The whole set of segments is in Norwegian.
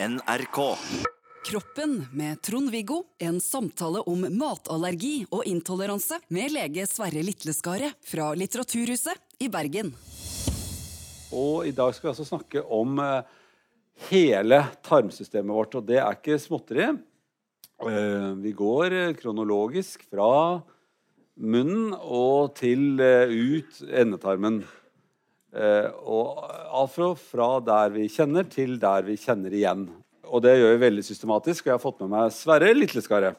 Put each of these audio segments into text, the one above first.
NRK. Kroppen med Trond-Viggo. En samtale om matallergi og intoleranse med lege Sverre Litleskaret fra Litteraturhuset i Bergen. Og i dag skal vi altså snakke om eh, hele tarmsystemet vårt, og det er ikke småtteri. Eh, vi går eh, kronologisk fra munnen og til ut endetarmen. Eh, og afro fra, der vi kjenner, til der vi kjenner igjen. Og det gjør vi veldig systematisk, og jeg har fått med meg Sverre Litleskaret.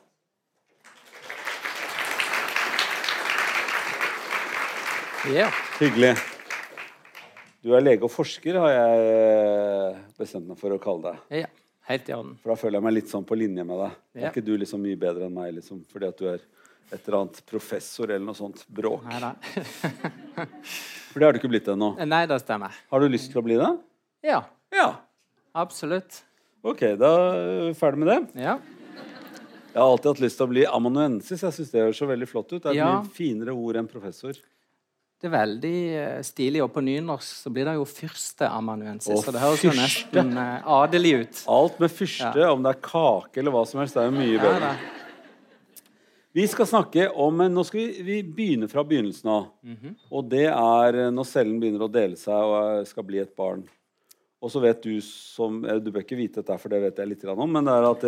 Ja. Hyggelig. Du er lege og forsker, har jeg eh, bestemt meg for å kalle deg. ja. Helt i orden. For da føler jeg meg litt sånn på linje med deg. Er ikke du liksom mye bedre enn meg liksom, fordi at du er et eller annet professor eller noe sånt bråk? Neida. For det har du ikke blitt ennå. Nei, det stemmer. Har du lyst til å bli det? Ja, Ja. absolutt. Ok, da er vi ferdig med det. Ja. Jeg har alltid hatt lyst til å bli amanuensis. Jeg synes Det høres så veldig flott ut. Det er et Ja. mye finere ord enn professor. Det er veldig eh, stilig, og på nynorsk så blir det jo førsteamanuensis. Å, Så det høres jo nesten eh, adelig ut. Alt med fyrste, om det er kake eller hva som helst, det er jo mye bedre. da. Vi skal snakke om Nå skal vi, vi begynne fra begynnelsen av. Mhm. Og det er eh, når cellen begynner å dele seg og eh, skal bli et barn. Og så vet du som eh, Du bør ikke vite dette, for det vet jeg litt om, men det er at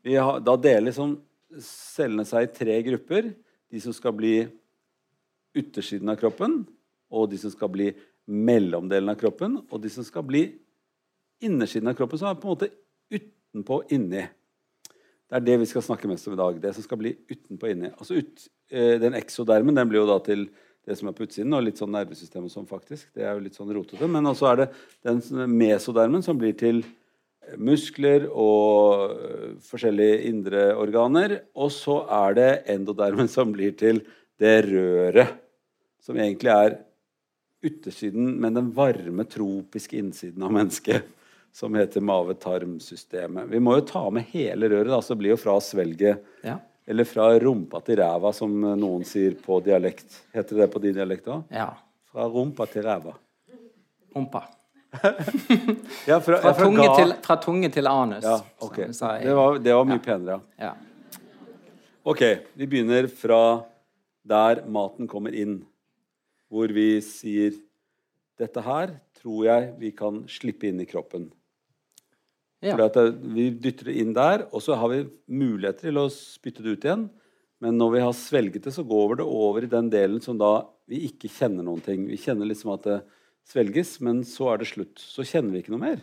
vi har, da deler liksom cellene seg i tre grupper. De som skal bli yttersiden av kroppen, og de som skal bli mellomdelen av kroppen, og de som skal bli innersiden av kroppen, som er på en måte utenpå og inni. Det er det vi skal snakke mest om i dag. Det som skal bli utenpå og inni. Altså ut, eh, den eksodermen den blir jo da til det som er på utsiden, og litt sånn nervesystem og sånn faktisk. Det er jo litt sånn rotete. Men også er det den mesodermen som blir til eh, muskler og eh, forskjellige indre organer. Og så er det endodermen som blir til det røret som egentlig er yttersiden, men den varme, tropiske innsiden av mennesket, som heter mave-tarmsystemet. Vi må jo ta med hele røret, da, så det blir jo fra svelget Ja. eller fra rumpa til ræva, som noen sier på dialekt. Heter det på din dialekt òg? ja. Fra rumpa til ræva. Rumpa. Ja, fra, Fra fra tunge, til, fra tunge til anus. Ja, okay. i- Det var, det var mye penere, ja. ja. Ok, vi begynner fra der maten kommer inn. Hvor vi sier Dette her tror jeg vi kan slippe inn i kroppen. Ja. Det, Vi dytter det inn der, og så har vi muligheter til å spytte det ut igjen. Men når vi har svelget det, så går det over i den delen som da vi ikke kjenner noen ting. Vi kjenner liksom at det svelges, men så er det slutt. Så kjenner vi ikke noe mer.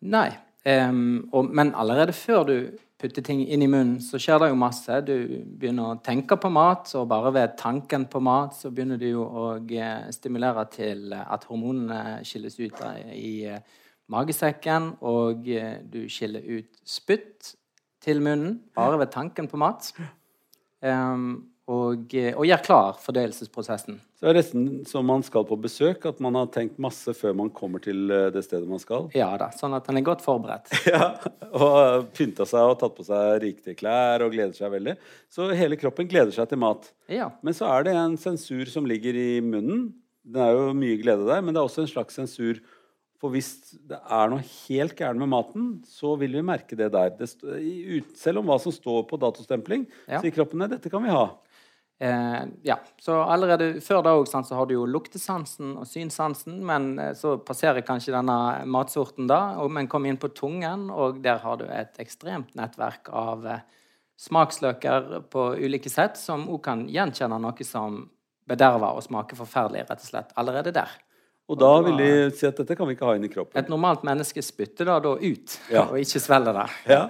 Nei. Um, og, men allerede før du putter ting inn i munnen, så skjer det jo masse. Du begynner å tenke på mat, og bare ved tanken på mat så begynner du jo å eh, stimulere til at hormonene skilles ut i, i eh, magesekken, og eh, du skiller ut spytt til munnen bare ved tanken på mat. Um, og, eh, og gjør klar fordøyelsesprosessen. Så det er nesten som man skal på besøk, at man har tenkt masse før man kommer til eh, det stedet man skal. Ja da, sånn at man er godt forberedt. Ja, og pynta seg og tatt på seg riktige klær og gleder seg veldig. Så hele kroppen gleder seg til mat. Ja. Men så er det en sensur som ligger i munnen. Det er jo mye glede der, men det er også en slags sensur. For hvis det er noe helt gærent med maten, så vil vi merke det der. Det ut, selv om hva som står på datostempling, Ja. sier kroppen at dette kan vi ha. Eh, ja, så allerede før da òg så har du jo luktesansen og synsansen, men eh, så passerer kanskje denne matsorten da, og, men kommer inn på tungen, og der har du et ekstremt nettverk av eh, smaksløker på ulike sett, som også kan gjenkjenne noe som bederver og smaker forferdelig, rett og slett, allerede der. Og da vil de si at dette kan vi ikke ha inn i kroppen. Et normalt menneske spytter da, da ut, Ja. og ikke svelger det. Ja.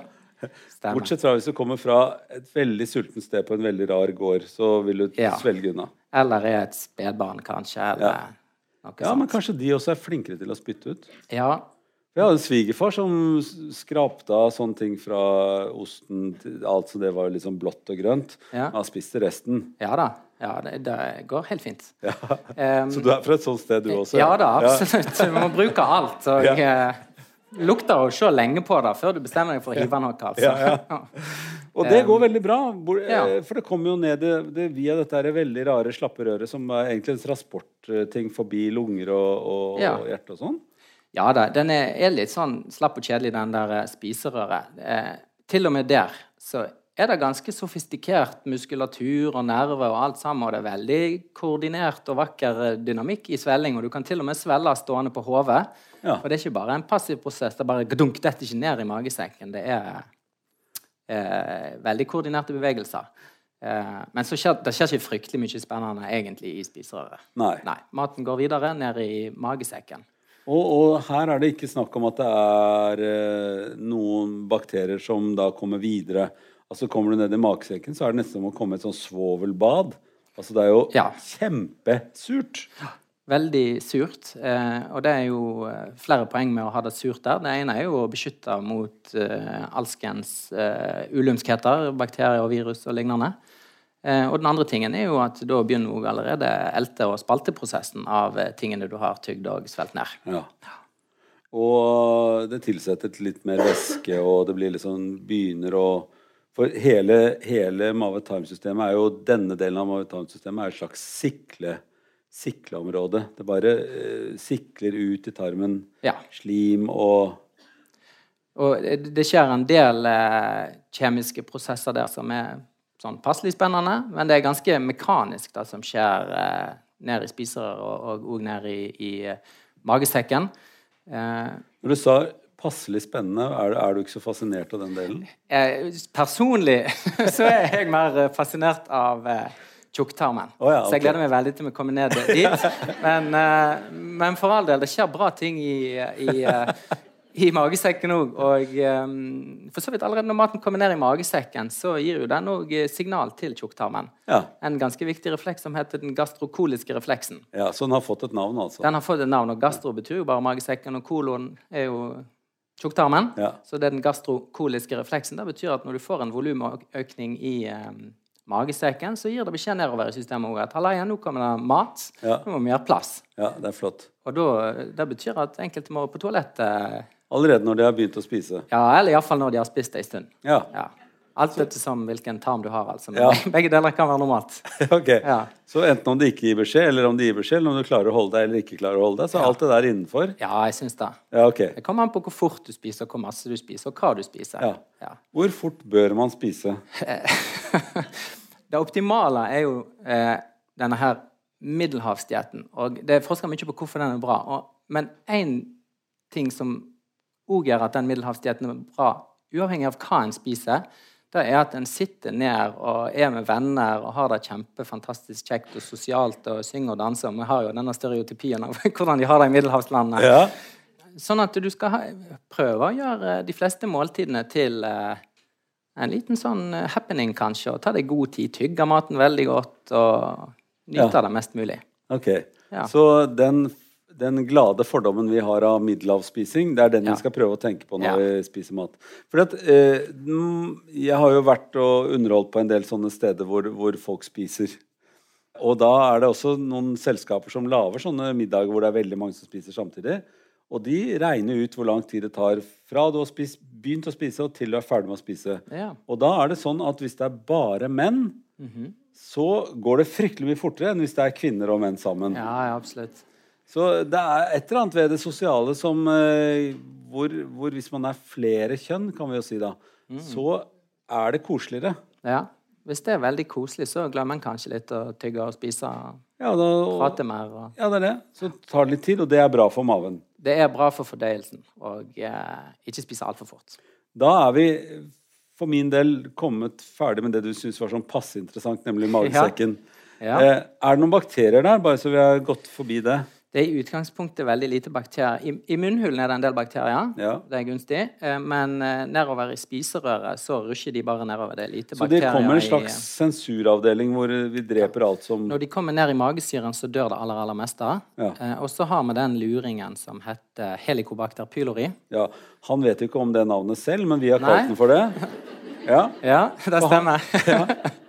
Stemmer. Bortsett fra hvis du kommer fra et veldig sultent sted på en veldig rar gård, så vil du Ja. svelge unna. Eller er et spedbarn, kanskje, eller Ja. noe Ja, men kanskje de også er flinkere til å spytte ut. Ja, Jeg hadde en svigerfar som skrapte av sånne ting fra osten alt som det var liksom blått og grønt. Ja. Han spiste resten. Ja da. Ja, det, det går helt fint. Ja. Um, Så du er fra et sånt sted, du også? ja da, absolutt. Du må bruke alt. Og Ja. eh, lukter å se lenge på det før du bestemmer deg for å hive noe. Altså. Ja, Og det går veldig bra, eh, for det kommer jo ned det, det, via dette her veldig rare slappe røret, som er egentlig en transportting forbi lunger og, og, og hjerte og sånn. Ja da, den er, er litt sånn slapp og kjedelig, den der eh, spiserøret. Eh, til og med der så er det ganske sofistikert muskulatur og nerver og alt sammen. Og det er veldig koordinert og vakker eh, dynamikk i svelling. Og du kan til og med svelle stående på hodet. Ja. Og det er ikke bare en passiv prosess. Det er bare gdunk, dette ikke ned i magesekken. Det er eh, veldig koordinerte bevegelser. Eh, men så skjer, det skjer ikke fryktelig mye spennende egentlig i spiserøret. Nei. Nei. Maten går videre ned i magesekken. Og, og her er det ikke snakk om at det er eh, noen bakterier som da kommer videre. Altså Kommer du ned i magesekken, så er det nesten som å komme et sånn svovelbad. Altså Det er jo Ja. kjempesurt. Veldig surt. Eh, og det er jo eh, flere poeng med å ha det surt der. Det ene er jo å beskytte mot eh, alskens eh, ulumskheter, bakterier og virus og lignende. Eh, og den andre tingen er jo at da begynner jo allerede elte- og spalteprosessen av eh, tingene du har tygd og svelget ned. Ja. Og det tilsettes litt mer væske, og det blir liksom begynner å For hele, hele Mavet-Time-systemet er jo Denne delen av Mavet-Time-systemet er et slags sikle, sikleområde. Det bare eh, sikler ut i tarmen Ja. slim og Og det skjer en del eh, kjemiske prosesser der som er sånn passelig spennende, men det er ganske mekanisk det som skjer eh, ned i spiserøret og, og ned i, i eh, magesekken. Eh, Når du sa passelig spennende, er, er du ikke så fascinert av den delen? eh, personlig så er jeg mer eh, fascinert av eh, tjukktarmen. Oh ja, Så jeg gleder meg veldig til vi kommer ned dit. Men, eh, men for all del, det skjer bra ting i, i, eh, i magesekken òg. Og eh, for så vidt allerede når maten kommer ned i magesekken, så gir jo den òg signal til tjukktarmen. Ja. En ganske viktig refleks som heter den gastrokoliske refleksen. ja. Så den har fått et navn, altså? Den har fått et navn, og gastro betyr jo bare magesekken, og kolon er jo tjukktarmen. Ja. Så det er den gastrokoliske refleksen. Det betyr at når du får en volumøkning i eh, magesekken, så gir det beskjed nedover i systemet òg at halleia, nå kommer det mat, Ja. nå må vi gjøre plass. Ja, det er flott. Og da, det betyr at enkelte må på toalettet, Allerede når de har begynt å spise? ja, eller iallfall når de har spist ei stund. Ja. Ja. Alt ettersom hvilken tarm du har, altså. Men Ja. begge deler kan være normalt. ok. Ja. Så enten om de ikke gir beskjed, eller om de gir beskjed, eller om du klarer å holde deg eller ikke klarer å holde deg, så er alt det der innenfor? Ja, jeg syns det. Ja, ok. Det kommer an på hvor fort du spiser, hvor masse du spiser, og hva du spiser. Ja. Ja. Hvor fort bør man spise? Det optimale er jo eh, denne her middelhavsdietten. Og det er forska mye på hvorfor den er bra. Og, men én ting som òg gjør at den middelhavsdietten er bra, uavhengig av hva en spiser, det er at en sitter ned og er med venner og har det kjempefantastisk kjekt og sosialt og synger og danser. Vi har jo denne stereotypien av hvordan de har det i middelhavslandene. Ja. Sånn at du skal ha, prøve å gjøre de fleste måltidene til eh, en liten sånn eh, happening, kanskje. Og ta deg god tid. Tygge maten veldig godt og nyte Ja. det mest mulig. Ok. Ja. Så den, den glade fordommen vi har av middelhavsspising, det er den Ja. vi skal prøve å tenke på når Ja. vi spiser mat. For at, eh, mm, jeg har jo vært og underholdt på en del sånne steder hvor, hvor folk spiser. Og da er det også noen selskaper som lager sånne middager hvor det er veldig mange som spiser samtidig. Og de regner ut hvor lang tid det tar fra du har spist, begynt å spise og til du er ferdig med å spise. Ja. Og da er det sånn at hvis det er bare menn, så går det fryktelig mye fortere enn hvis det er kvinner og menn sammen. Ja, ja, absolutt. Så det er et eller annet ved det sosiale som eh, hvor, hvor hvis man er flere kjønn, kan vi jo si da, så er det koseligere. Ja. Hvis det er veldig koselig, så glemmer en kanskje litt å tygge og spise. Ja, da, Prate mer. Og ja, det er det. Så tar det litt tid, og det er bra for maven. det er bra for fordøyelsen. Og eh, ikke spise altfor fort. Da er vi for min del kommet ferdig med det du syns var sånn passe interessant, nemlig magesekken. Ja. Eh, er det noen bakterier der, bare så vi har gått forbi det? Det er i utgangspunktet veldig lite bakterier. I, i munnhulen er det en del bakterier. Ja. Det er gunstig. Eh, Men eh, nedover i spiserøret så rusher de bare nedover. Det er lite Så det kommer en i- slags sensuravdeling hvor vi dreper alt som Når de kommer ned i magesyren, så dør det aller, aller meste. Ja. Eh, og så har vi den luringen som heter helicobacter pylori. Ja, Han vet jo ikke om det navnet selv, men vi har kalt den for det. Ja, Ja, det stemmer.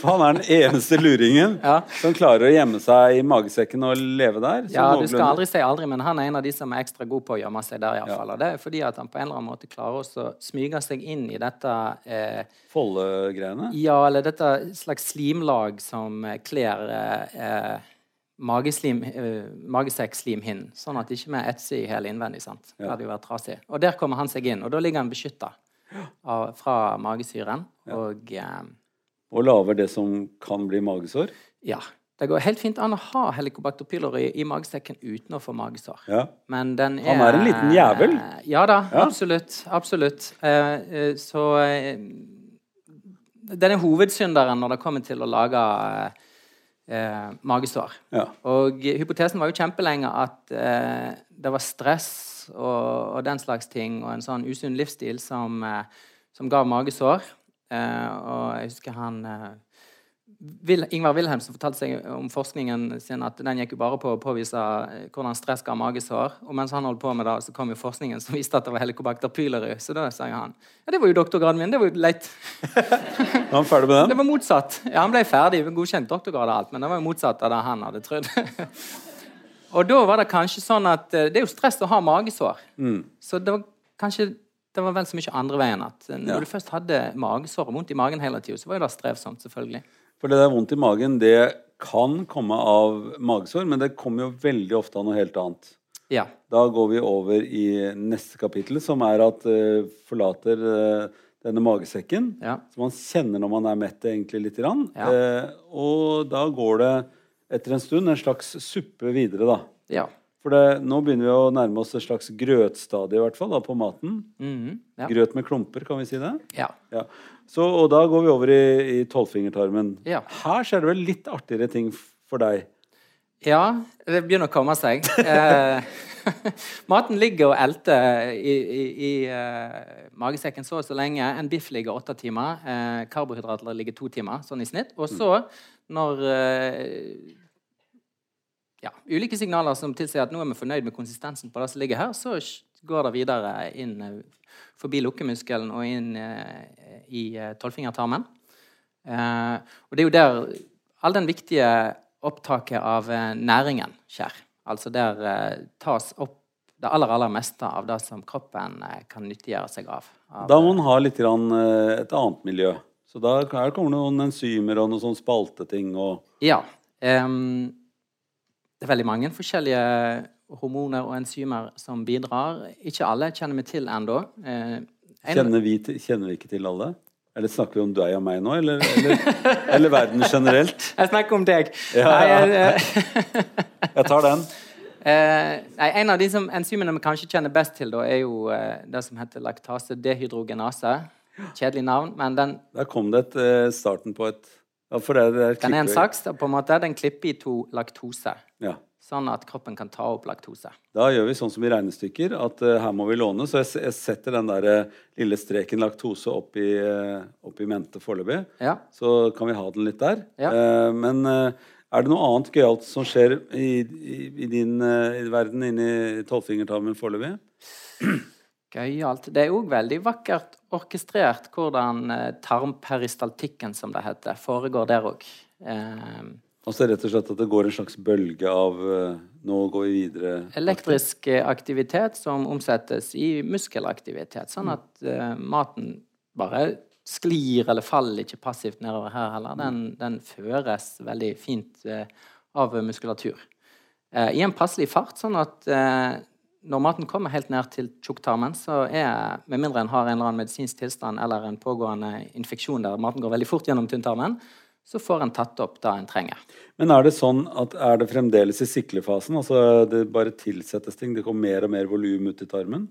For han er den eneste luringen Ja. som klarer å gjemme seg i magesekken og leve der. Ja, du skal aldri si aldri, men han er en av de som er ekstra god på å gjemme seg der. I hvert fall. Og det er fordi at han på en eller annen måte klarer også å smyge seg inn i dette eh, Follegreiene. Ja, eller dette slags slimlag som eh, kler eh, mageslim, uh, magesekkslimhinnen, sånn at ikke vi etser i hele innvendig. sant? Det hadde jo vært trasig. Og der kommer han seg inn, og da ligger han beskytta fra magesyren. Og eh, Og lager det som kan bli magesår. ja. Det går helt fint an å ha helicobacter pylori i magesekken uten å få magesår. Ja. Men den er Han er en liten jævel. Ja da, Ja. absolutt. Absolutt. Eh, eh, så eh, Den er hovedsynderen når det kommer til å lage eh, eh, magesår. Ja. Og hypotesen var jo kjempelenge at eh, det var stress og, den slags ting og en sånn usunn livsstil som, eh, som ga magesår. Eh, og jeg husker han eh, Vil, Ingvar Wilhelmsen fortalte seg om forskningen sin at den gikk jo bare på å påvise eh, hvordan stress ga magesår. Og mens han holdt på med det, så kom jo forskningen som viste at det var helicobacter pylori. Så da sa han ja, det var jo doktorgraden min. Det var jo leit. var han ferdig med Det var motsatt. Ja, Han ble ferdig, godkjent doktorgrad og alt, men det var jo motsatt av det han hadde trodd. og da var det kanskje sånn at det er jo stress å ha magesår. Mm. Så det var kanskje det var vel så mye andre veien at eh, når Ja. du først hadde magesår og vondt i magen hele tida, så var jo det strevsomt, selvfølgelig. For det der vondt i magen, det kan komme av magesår, men det kommer jo veldig ofte av noe helt annet. Ja. Da går vi over i neste kapittel, som er at uh, forlater uh, denne magesekken. Ja. Som man kjenner når man er mett, egentlig lite grann. Ja. Uh, og da går det etter en stund en slags suppe videre, da. ja. For det, nå begynner vi å nærme oss et slags grøtstadie, i hvert fall, da, på maten. Mhm. ja. Grøt med klumper, kan vi si det? ja. Ja. Så, og da går vi over i, i tolvfingertarmen. Ja. Her skjer det vel litt artigere ting for deg. Ja, det begynner å komme seg. Eh, maten ligger og elter i, i, i eh, magesekken så og så lenge. En biff ligger åtte timer. Eh, karbohydrater ligger to timer, sånn i snitt. Og så, når eh, ja, ulike signaler som tilsier at nå er vi fornøyd med konsistensen på det som ligger her, så går det videre inn eh, forbi lukkemuskelen og inn eh, i eh, tolvfingertarmen. Eh, og det er jo der all den viktige opptaket av næringen skjer. Altså der tas opp det aller, aller meste av det som kroppen kan nyttiggjøre seg av. av Da må man ha litt grann, et annet miljø. Så da her kommer det noen enzymer og noen sånn spalteting og Ja. ehm, det er veldig mange forskjellige hormoner og enzymer som bidrar. Ikke alle kjenner vi til ennå. Eh, en- kjenner vi, til- kjenner vi ikke til alle? Eller snakker vi om deg og meg nå, eller, eller, eller verden generelt? Jeg snakker om deg. Ja, Nei, jeg- Jeg tar den. Eh, nei, en av de som, enzymene vi kanskje kjenner best til, da, er jo eh, det som heter laktasedehydrogenase. Kjedelig navn, men den, Der kom det et, eh, starten på et ja, for det, det er den er en saks. på en måte. Den klipper i to laktose, Ja. sånn at kroppen kan ta opp laktose. Da gjør vi sånn som i regnestykker, at uh, her må vi låne. Så jeg, jeg setter den der uh, lille streken laktose opp i, uh, opp i mente foreløpig. Ja. Så kan vi ha den litt der. Ja. Men er det noe annet gøyalt som skjer i, i, i din i verden inni tolvfingertarmen foreløpig? Gøyalt. Det er òg veldig vakkert orkestrert hvordan eh, tarmperistaltikken, som det heter, foregår der òg. Altså rett og slett at det går en slags bølge av eh, Nå går vi videre. elektrisk eh, aktivitet som omsettes i muskelaktivitet, sånn at eh, maten bare sklir eller faller ikke passivt nedover her heller. Den, den føres veldig fint eh, av muskulatur. Eh, I en passelig fart, sånn at når maten kommer helt ned til tjukktarmen, så er, med mindre en har en eller annen medisinsk tilstand eller en pågående infeksjon der maten går veldig fort gjennom tynntarmen, så får en tatt opp det en trenger. Men er det sånn at er det fremdeles i siklefasen? Altså det bare tilsettes ting? Det kommer mer og mer volum ut i tarmen?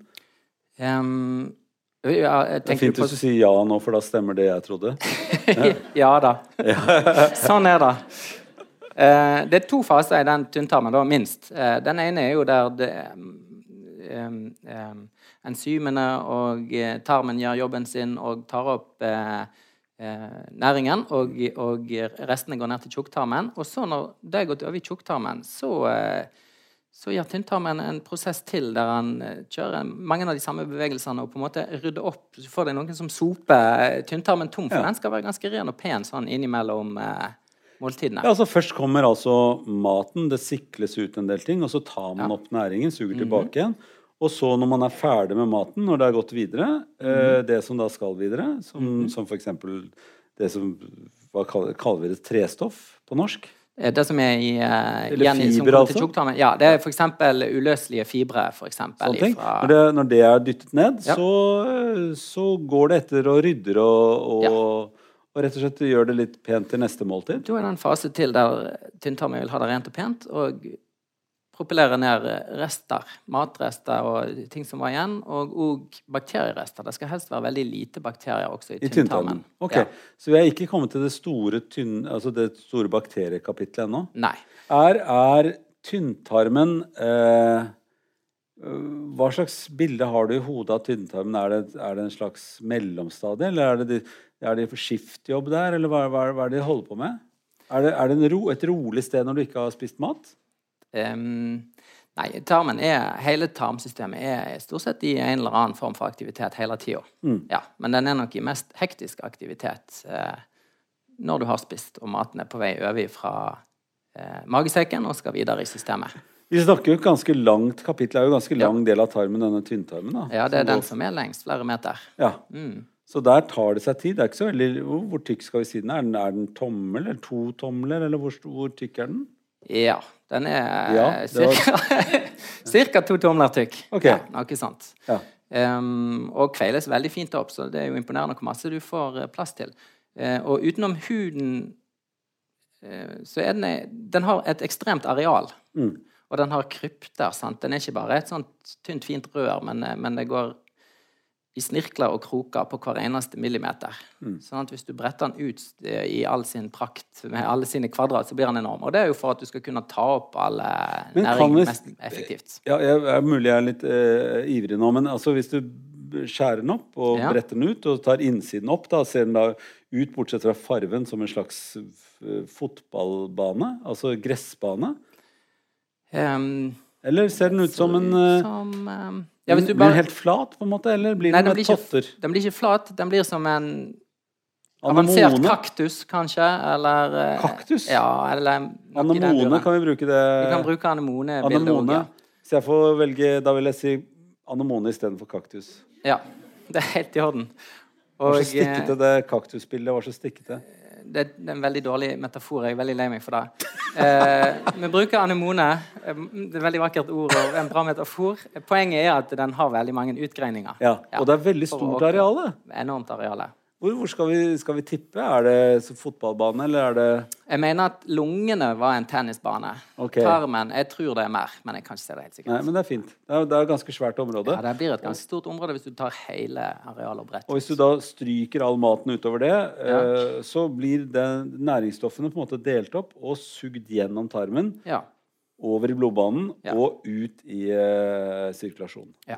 Um, ja, Det er fint hvis du sier ja nå, for da stemmer det jeg trodde. ja da. sånn er det. Eh, det er to faser i den tynntarmen, da, minst. Eh, den ene er jo der det, enzymene og eh, tarmen gjør jobben sin og tar opp eh, eh, næringen, og, og restene går ned til tjukktarmen. Og så når det er gått over i tjukktarmen, så så gjør tynntarmen en prosess til der han kjører mange av de samme bevegelsene og på en måte rydder opp. Så får det noen som soper tynntarmen tom, for Ja. den skal være ganske ren og pen sånn innimellom måltidene. Ja, altså Først kommer altså maten, det sikles ut en del ting, og så tar man opp næringen, suger tilbake igjen. Og så når man er ferdig med maten, når det er gått videre, eh, det som da skal videre, som, som f.eks. det som hva kaller, kaller vi det trestoff på norsk? Eh, Det som er i, uh, Eller igjen i- som fiber, altså? Ja, det er f.eks. uløselige fibre. For eksempel, ifra- Når det, når det er dyttet ned, Ja. så, så går det etter og rydder og, og, Ja. og rett og slett gjør det litt pent til neste måltid. Da er det en fase til der tynntarmen vil ha det rent og pent, og propellere ned rester, matrester og ting som var igjen, og òg bakterierester. Det skal helst være veldig lite bakterier også i I tynntarmen. Okay. Ok, Ja. Så vi er ikke kommet til det store, tynn, altså det store bakteriekapitlet ennå. Nei. Er, er tynntarmen eh, Hva slags bilde har du i hodet av tynntarmen? Er det, er det en slags mellomstadie, eller er det, de, er det skiftjobb der, eller hva, hva, hva er det de holder på med? Er det, er det en ro, et rolig sted når du ikke har spist mat? Ehm, nei, tarmen er, hele tarmsystemet er stort sett i en eller annen form for aktivitet hele tida. Mm. Ja, men den er nok i mest hektisk aktivitet eh, når du har spist, og maten er på vei over fra eh, magesekken og skal videre i systemet. Vi snakker jo et ganske langt kapittel, er jo en ganske Ja. lang del av tarmen, denne tynntarmen. da. Ja, det er den går- som er lengst, flere meter. Ja. Mm. Så der tar det seg tid. Det er ikke så veldig, hvor, hvor tykk skal vi si den er? Den- Er den tommel eller to tomler, eller hvor, hvor tykk er den? Ja, den er Ja, ca. cirka to tomler tykk. Ok. Ja, noe sånt. Ja. Um, og kveiles veldig fint opp, så det er jo imponerende hvor masse du får eh, plass til. Uh, og utenom huden uh, så er den Den har et ekstremt areal. Mm. Og den har krypter. sant? Den er ikke bare et sånt tynt, fint rør, men, eh, men det går i snirkler og kroker på hver eneste millimeter. Mm. Sånn at hvis du bretter den ut eh, i all sin prakt med alle sine kvadrat, så blir den enorm. Og det er jo for at du skal kunne ta opp Men næring vi- mest effektivt. Ja, jeg, er mulig jeg er litt eh, ivrig nå, men altså hvis du skjærer den opp og Ja. bretter den ut og tar innsiden opp, da ser den da ut, bortsett fra farven, som en slags fotballbane, altså gressbane? Um, Eller ser den ut som en eh, som, ehm, ja, du Blir den helt flat, på en måte, eller blir Nei, den med blir ikke- den blir ikke flat. Den blir som en avansert Anemone? kaktus, kanskje. Eller eh, Kaktus? Ja, eller Anemone, kan vi bruke det? Vi kan bruke òg, Anemone. Så jeg får velge, da vil jeg si anemone istedenfor kaktus. ja. Det er helt i orden. Det var så stikkete, eh, det kaktusbildet var så stikkete. Det, er en veldig dårlig metafor. Jeg er veldig lei meg for det. Eh, vi bruker anemone. Eh, Det er et veldig vakkert ord og en bra metafor. Poenget er at den har veldig mange utgreininger. Ja, og det er veldig stort areale. Enormt areale. Hvor, hvor skal, vi, skal vi tippe? Er det fotballbane, eller er det Jeg mener at lungene var en tennisbane. Okay. Tarmen jeg tror det er mer, men jeg kan ikke se det helt sikkert. Nei, men det er fint. Det er, det er et ganske svært område. Ja, Det blir et ganske stort område hvis du tar hele arealet og bredt. Og hvis du da stryker all maten utover det, eh, så blir det, næringsstoffene på en måte delt opp og sugd gjennom tarmen, Ja. over i blodbanen Ja. og ut i eh, sirkulasjonen. ja.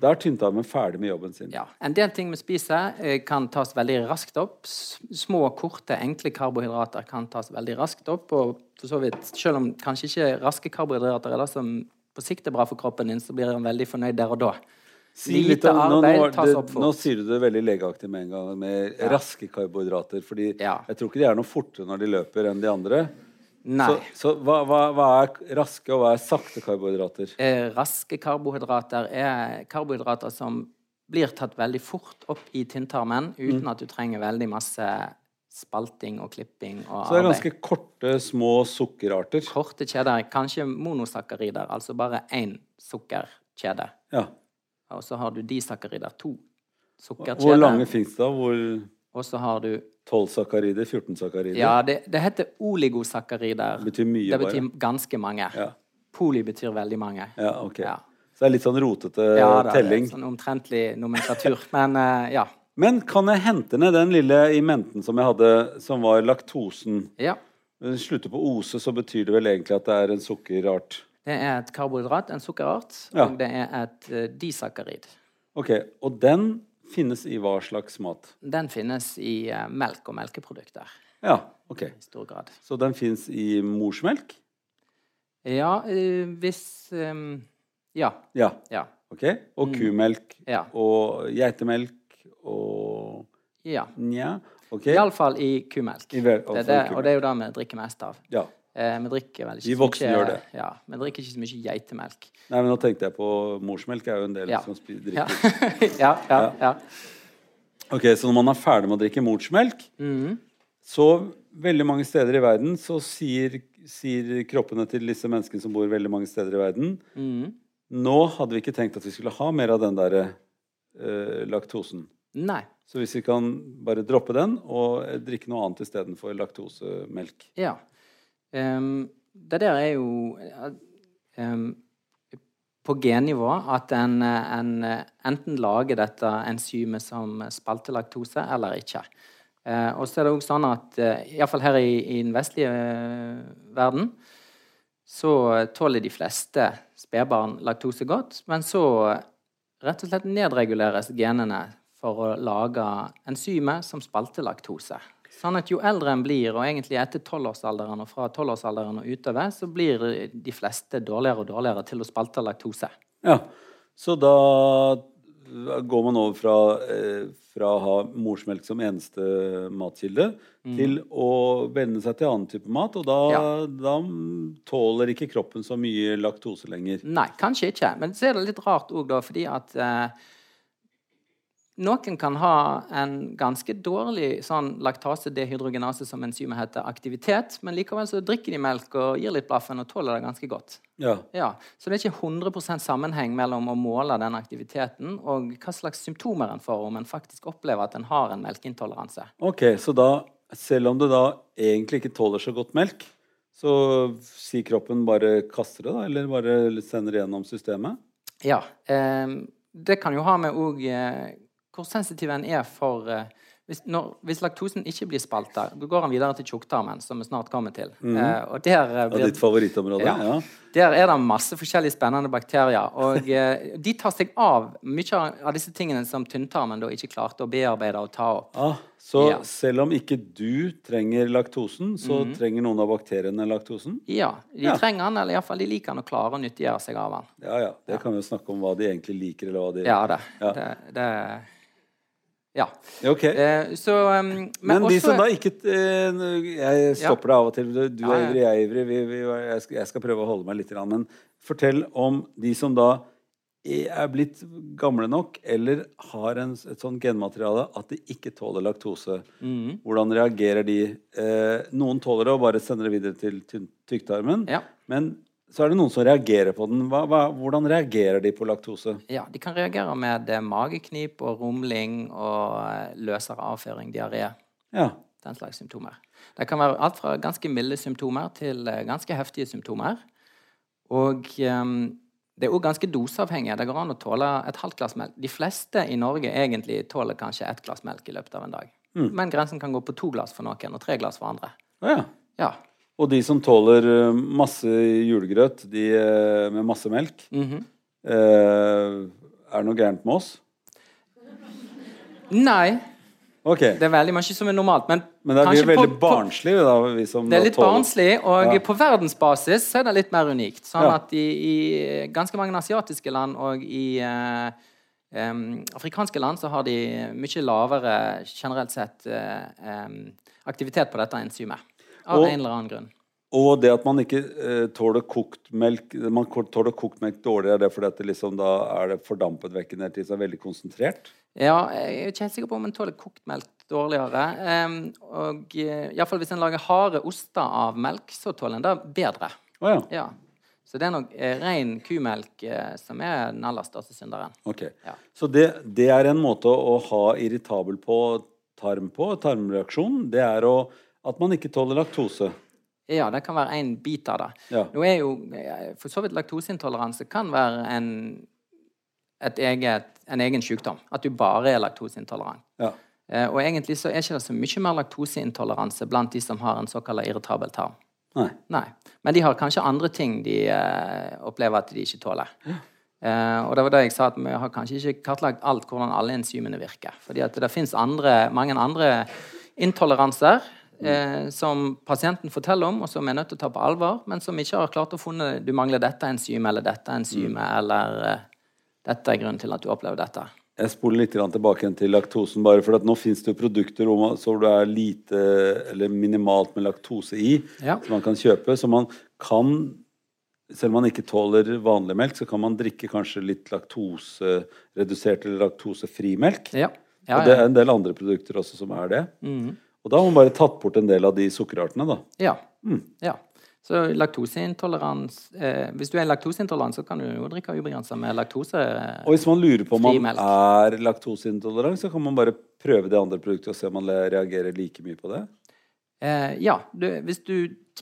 Da er tynntarmen ferdig med jobben sin. Ja. En del ting vi spiser, eh, kan tas veldig raskt opp. Små, korte, enkle karbohydrater kan tas veldig raskt opp. Og for så vidt, selv om kanskje ikke raske karbohydrater er det som på sikt er bra for kroppen din, så blir han veldig fornøyd der og da. Si Lite om, nå, arbeid nå, tas opp fort. nå sier du det veldig legeaktig med en gang, med Ja. raske karbohydrater. Fordi Ja. jeg tror ikke de er noe fortere når de løper enn de andre. Nei. Så, så hva, hva, hva er raske, og hva er sakte karbohydrater? Eh, raske karbohydrater er karbohydrater som blir tatt veldig fort opp i tynntarmen uten Mm. at du trenger veldig masse spalting og klipping og Så det er ganske korte, små sukkerarter. Korte kjeder, kanskje monosakkarider, altså bare én sukkerkjede. Ja. Og så har du disakkarider, to sukkerkjeder. Hvor lange fins det? da? Hvor Og så har du 12 sakkarider? 14 sakkarider? Ja, det, det heter oligosakkarider. Det betyr mye, Det betyr bare. ganske mange. Ja. Poli betyr veldig mange. Ja, ok. Ja. Så det er litt sånn rotete Ja, er telling. sånn omtrentlig nomenklatur. Men uh, ja. Men kan jeg hente ned den lille i menten som jeg hadde, som var laktosen? ja. Slutter på ose, så betyr det vel egentlig at det er en sukkerart. Det er et karbohydrat, en sukkerart, Ja. og det er et uh, disakkarid. Ok, Og den finnes i hva slags mat? Den finnes i eh, melk og melkeprodukter Ja, ok. i stor grad. Så den fins i morsmelk? Ja, eh, hvis ehm, Ja. Ja. Ja. ok. Og kumelk Ja. og geitemelk og ja. Nja. Ok. Iallfall i kumelk. I vel- det er det, og det er jo det vi drikker mest av. Ja. Eh, vi drikker vel ikke Vi voksne gjør det. Ja, Vi drikker ikke så mye geitemelk. Nei, men nå tenkte jeg på morsmelk. er jo en del Ja. som drikker. ja, ja, ja. Ok, Så når man er ferdig med å drikke morsmelk, mm. så veldig mange steder i verden så sier, sier kroppene til disse menneskene som bor veldig mange steder i verden Mm. Nå hadde vi ikke tenkt at vi skulle ha mer av den der eh, laktosen. Nei. Så hvis vi kan bare droppe den og drikke noe annet istedenfor laktosemelk. Ja. Ehm, det der er jo eh, ehm, på gennivå at en, eh, en eh, enten lager dette enzymet som spalter laktose, eller ikke. Uh, og så er det òg sånn at uh, iallfall her i, i den vestlige uh, verden så tåler de fleste spedbarn laktose godt, men så rett og slett nedreguleres genene for å lage enzymet som spalter laktose. Sånn at jo eldre en blir, og egentlig etter tolvårsalderen og fra tolvårsalderen og utover, så blir de fleste dårligere og dårligere til å spalte laktose. Ja, Så da går man over fra, eh, fra å ha morsmelk som eneste matkilde til å venne seg til annen type mat. Og da, Ja. da tåler ikke kroppen så mye laktose lenger. Nei, kanskje ikke. Men så er det litt rart òg, da, fordi at eh, noen kan ha en ganske dårlig sånn laktasedehydrogenase, som enzymet heter, aktivitet, men likevel så drikker de melk og gir litt blaffen og tåler det ganske godt. Ja, Ja, Så det er ikke 100% sammenheng mellom å måle den aktiviteten og hva slags symptomer en får om en faktisk opplever at en har en melkeintoleranse. Ok, Så da, selv om du da egentlig ikke tåler så godt melk, så sier kroppen bare kaster det, da? Eller bare sender det gjennom systemet? Ja. Eh, det kan jo ha med òg hvor sensitiv en er for eh, hvis, når, hvis laktosen ikke blir spalta, går han videre til tjukktarmen, som vi snart kommer til. Eh, og der, blir, Ja, ditt favorittområde? Ja. Ja. der er det masse forskjellige spennende bakterier. Og eh, de tar seg av mye av disse tingene som tynntarmen da ikke klarte å bearbeide og ta opp. Ah, så Ja. selv om ikke du trenger laktosen, så trenger noen av bakteriene laktosen? Ja, de Ja. trenger den, eller iallfall de liker den og klarer å nyttiggjøre seg av den. Ja, ja. Det kan vi jo snakke om hva de egentlig liker, eller hva de Ja, det. Ja. det, det ja. Ja, Ok. Eh, så um, Men, Men de som da ikke eh, Jeg stopper deg av og til. Du du Ja, er ja. ivrig, jeg er ivrig. Vi, vi, jeg, skal, jeg skal prøve å holde meg litt. Men fortell om de som da er blitt gamle nok eller har en, et sånt genmateriale at de ikke tåler laktose. Mm. Hvordan reagerer de? Eh, noen tåler det og bare sender det videre til tykktarmen. Ja. Men så er det noen som reagerer på den. Hva, hva, hvordan reagerer de på laktose? Ja, De kan reagere med eh, mageknip og rumling og eh, løsere avføring, diaré. Ja. Den slags symptomer. Det kan være alt fra ganske milde symptomer til eh, ganske heftige symptomer. Og um, det er òg ganske doseavhengig. Det går an å tåle et halvt glass melk. De fleste i Norge egentlig tåler kanskje ett glass melk i løpet av en dag. Men grensen kan gå på to glass for noen og tre glass for andre. Ja. Ja. Og de som tåler eh, masse julegrøt de, eh, med masse melk Mhm. eh, Er det noe gærent med oss? Nei, Okay. det er veldig mye som er normalt. Men, Men det er vi veldig barnslige, da, vi som Det er litt barnslig, og Ja. på verdensbasis så er det litt mer unikt. Sånn Ja. at i, i ganske mange asiatiske land og i uh, um, afrikanske land så har de mye lavere generelt sett uh, um, aktivitet på dette enzymet. Av Og- en eller annen grunn. Og det at man ikke eh, tåler kokt melk Man tåler kokt melk dårligere, er det fordi at det liksom da er det fordampet vekk ned til er veldig konsentrert? Ja, jeg er ikke helt sikker på om en tåler kokt melk dårligere. Um, og uh, iallfall hvis en lager harde oster av melk, så tåler en det bedre. Oh, ja. Ja. Så det er nok eh, ren kumelk eh, som er den aller største synderen. Okay. Ja. Så det, det er en måte å ha irritabel på tarm på, tarmreaksjon. Det er å, at man ikke tåler laktose. Ja, det kan være en bit av det. Ja. Nå er jo eh, For så vidt laktoseintoleranse kan være en, et eget, en egen sykdom. At du bare er laktoseintolerant. Ja. Eh, og egentlig så er ikke det så mye mer laktoseintoleranse blant de som har en såkalt irritabel tarm. Nei. Nei. Men de har kanskje andre ting de eh, opplever at de ikke tåler. Eh, og det var det jeg sa, at vi har kanskje ikke kartlagt alt hvordan alle enzymene virker. Fordi at det fins mange andre intoleranser eh, som pasienten forteller om, og som er nødt til å ta på alvor, men som ikke har klart å funne du mangler dette enzymet eller dette enzymet, eller eh, dette er grunnen til at du opplever dette. Jeg spoler litt tilbake til laktosen, bare for at nå finnes det jo produkter hvor man- det er lite eller minimalt med laktose i, Ja. som man kan kjøpe. Så man kan, selv om man ikke tåler vanlig melk, så kan man drikke kanskje litt laktoseredusert eller laktosefri melk. Ja. Ja, Og det er en del andre produkter også som er det. Mhm. Og da har man bare tatt bort en del av de sukkerartene, da. Ja. Mm. ja. Så laktoseintolerans eh, Hvis du er laktoseintolerant, så kan du jo drikke ubegrensa med laktose. Og hvis man lurer på om man melk. er laktoseintolerant, så kan man bare prøve det andre produktet og se om man reagerer like mye på det. Eh, ja, du, hvis du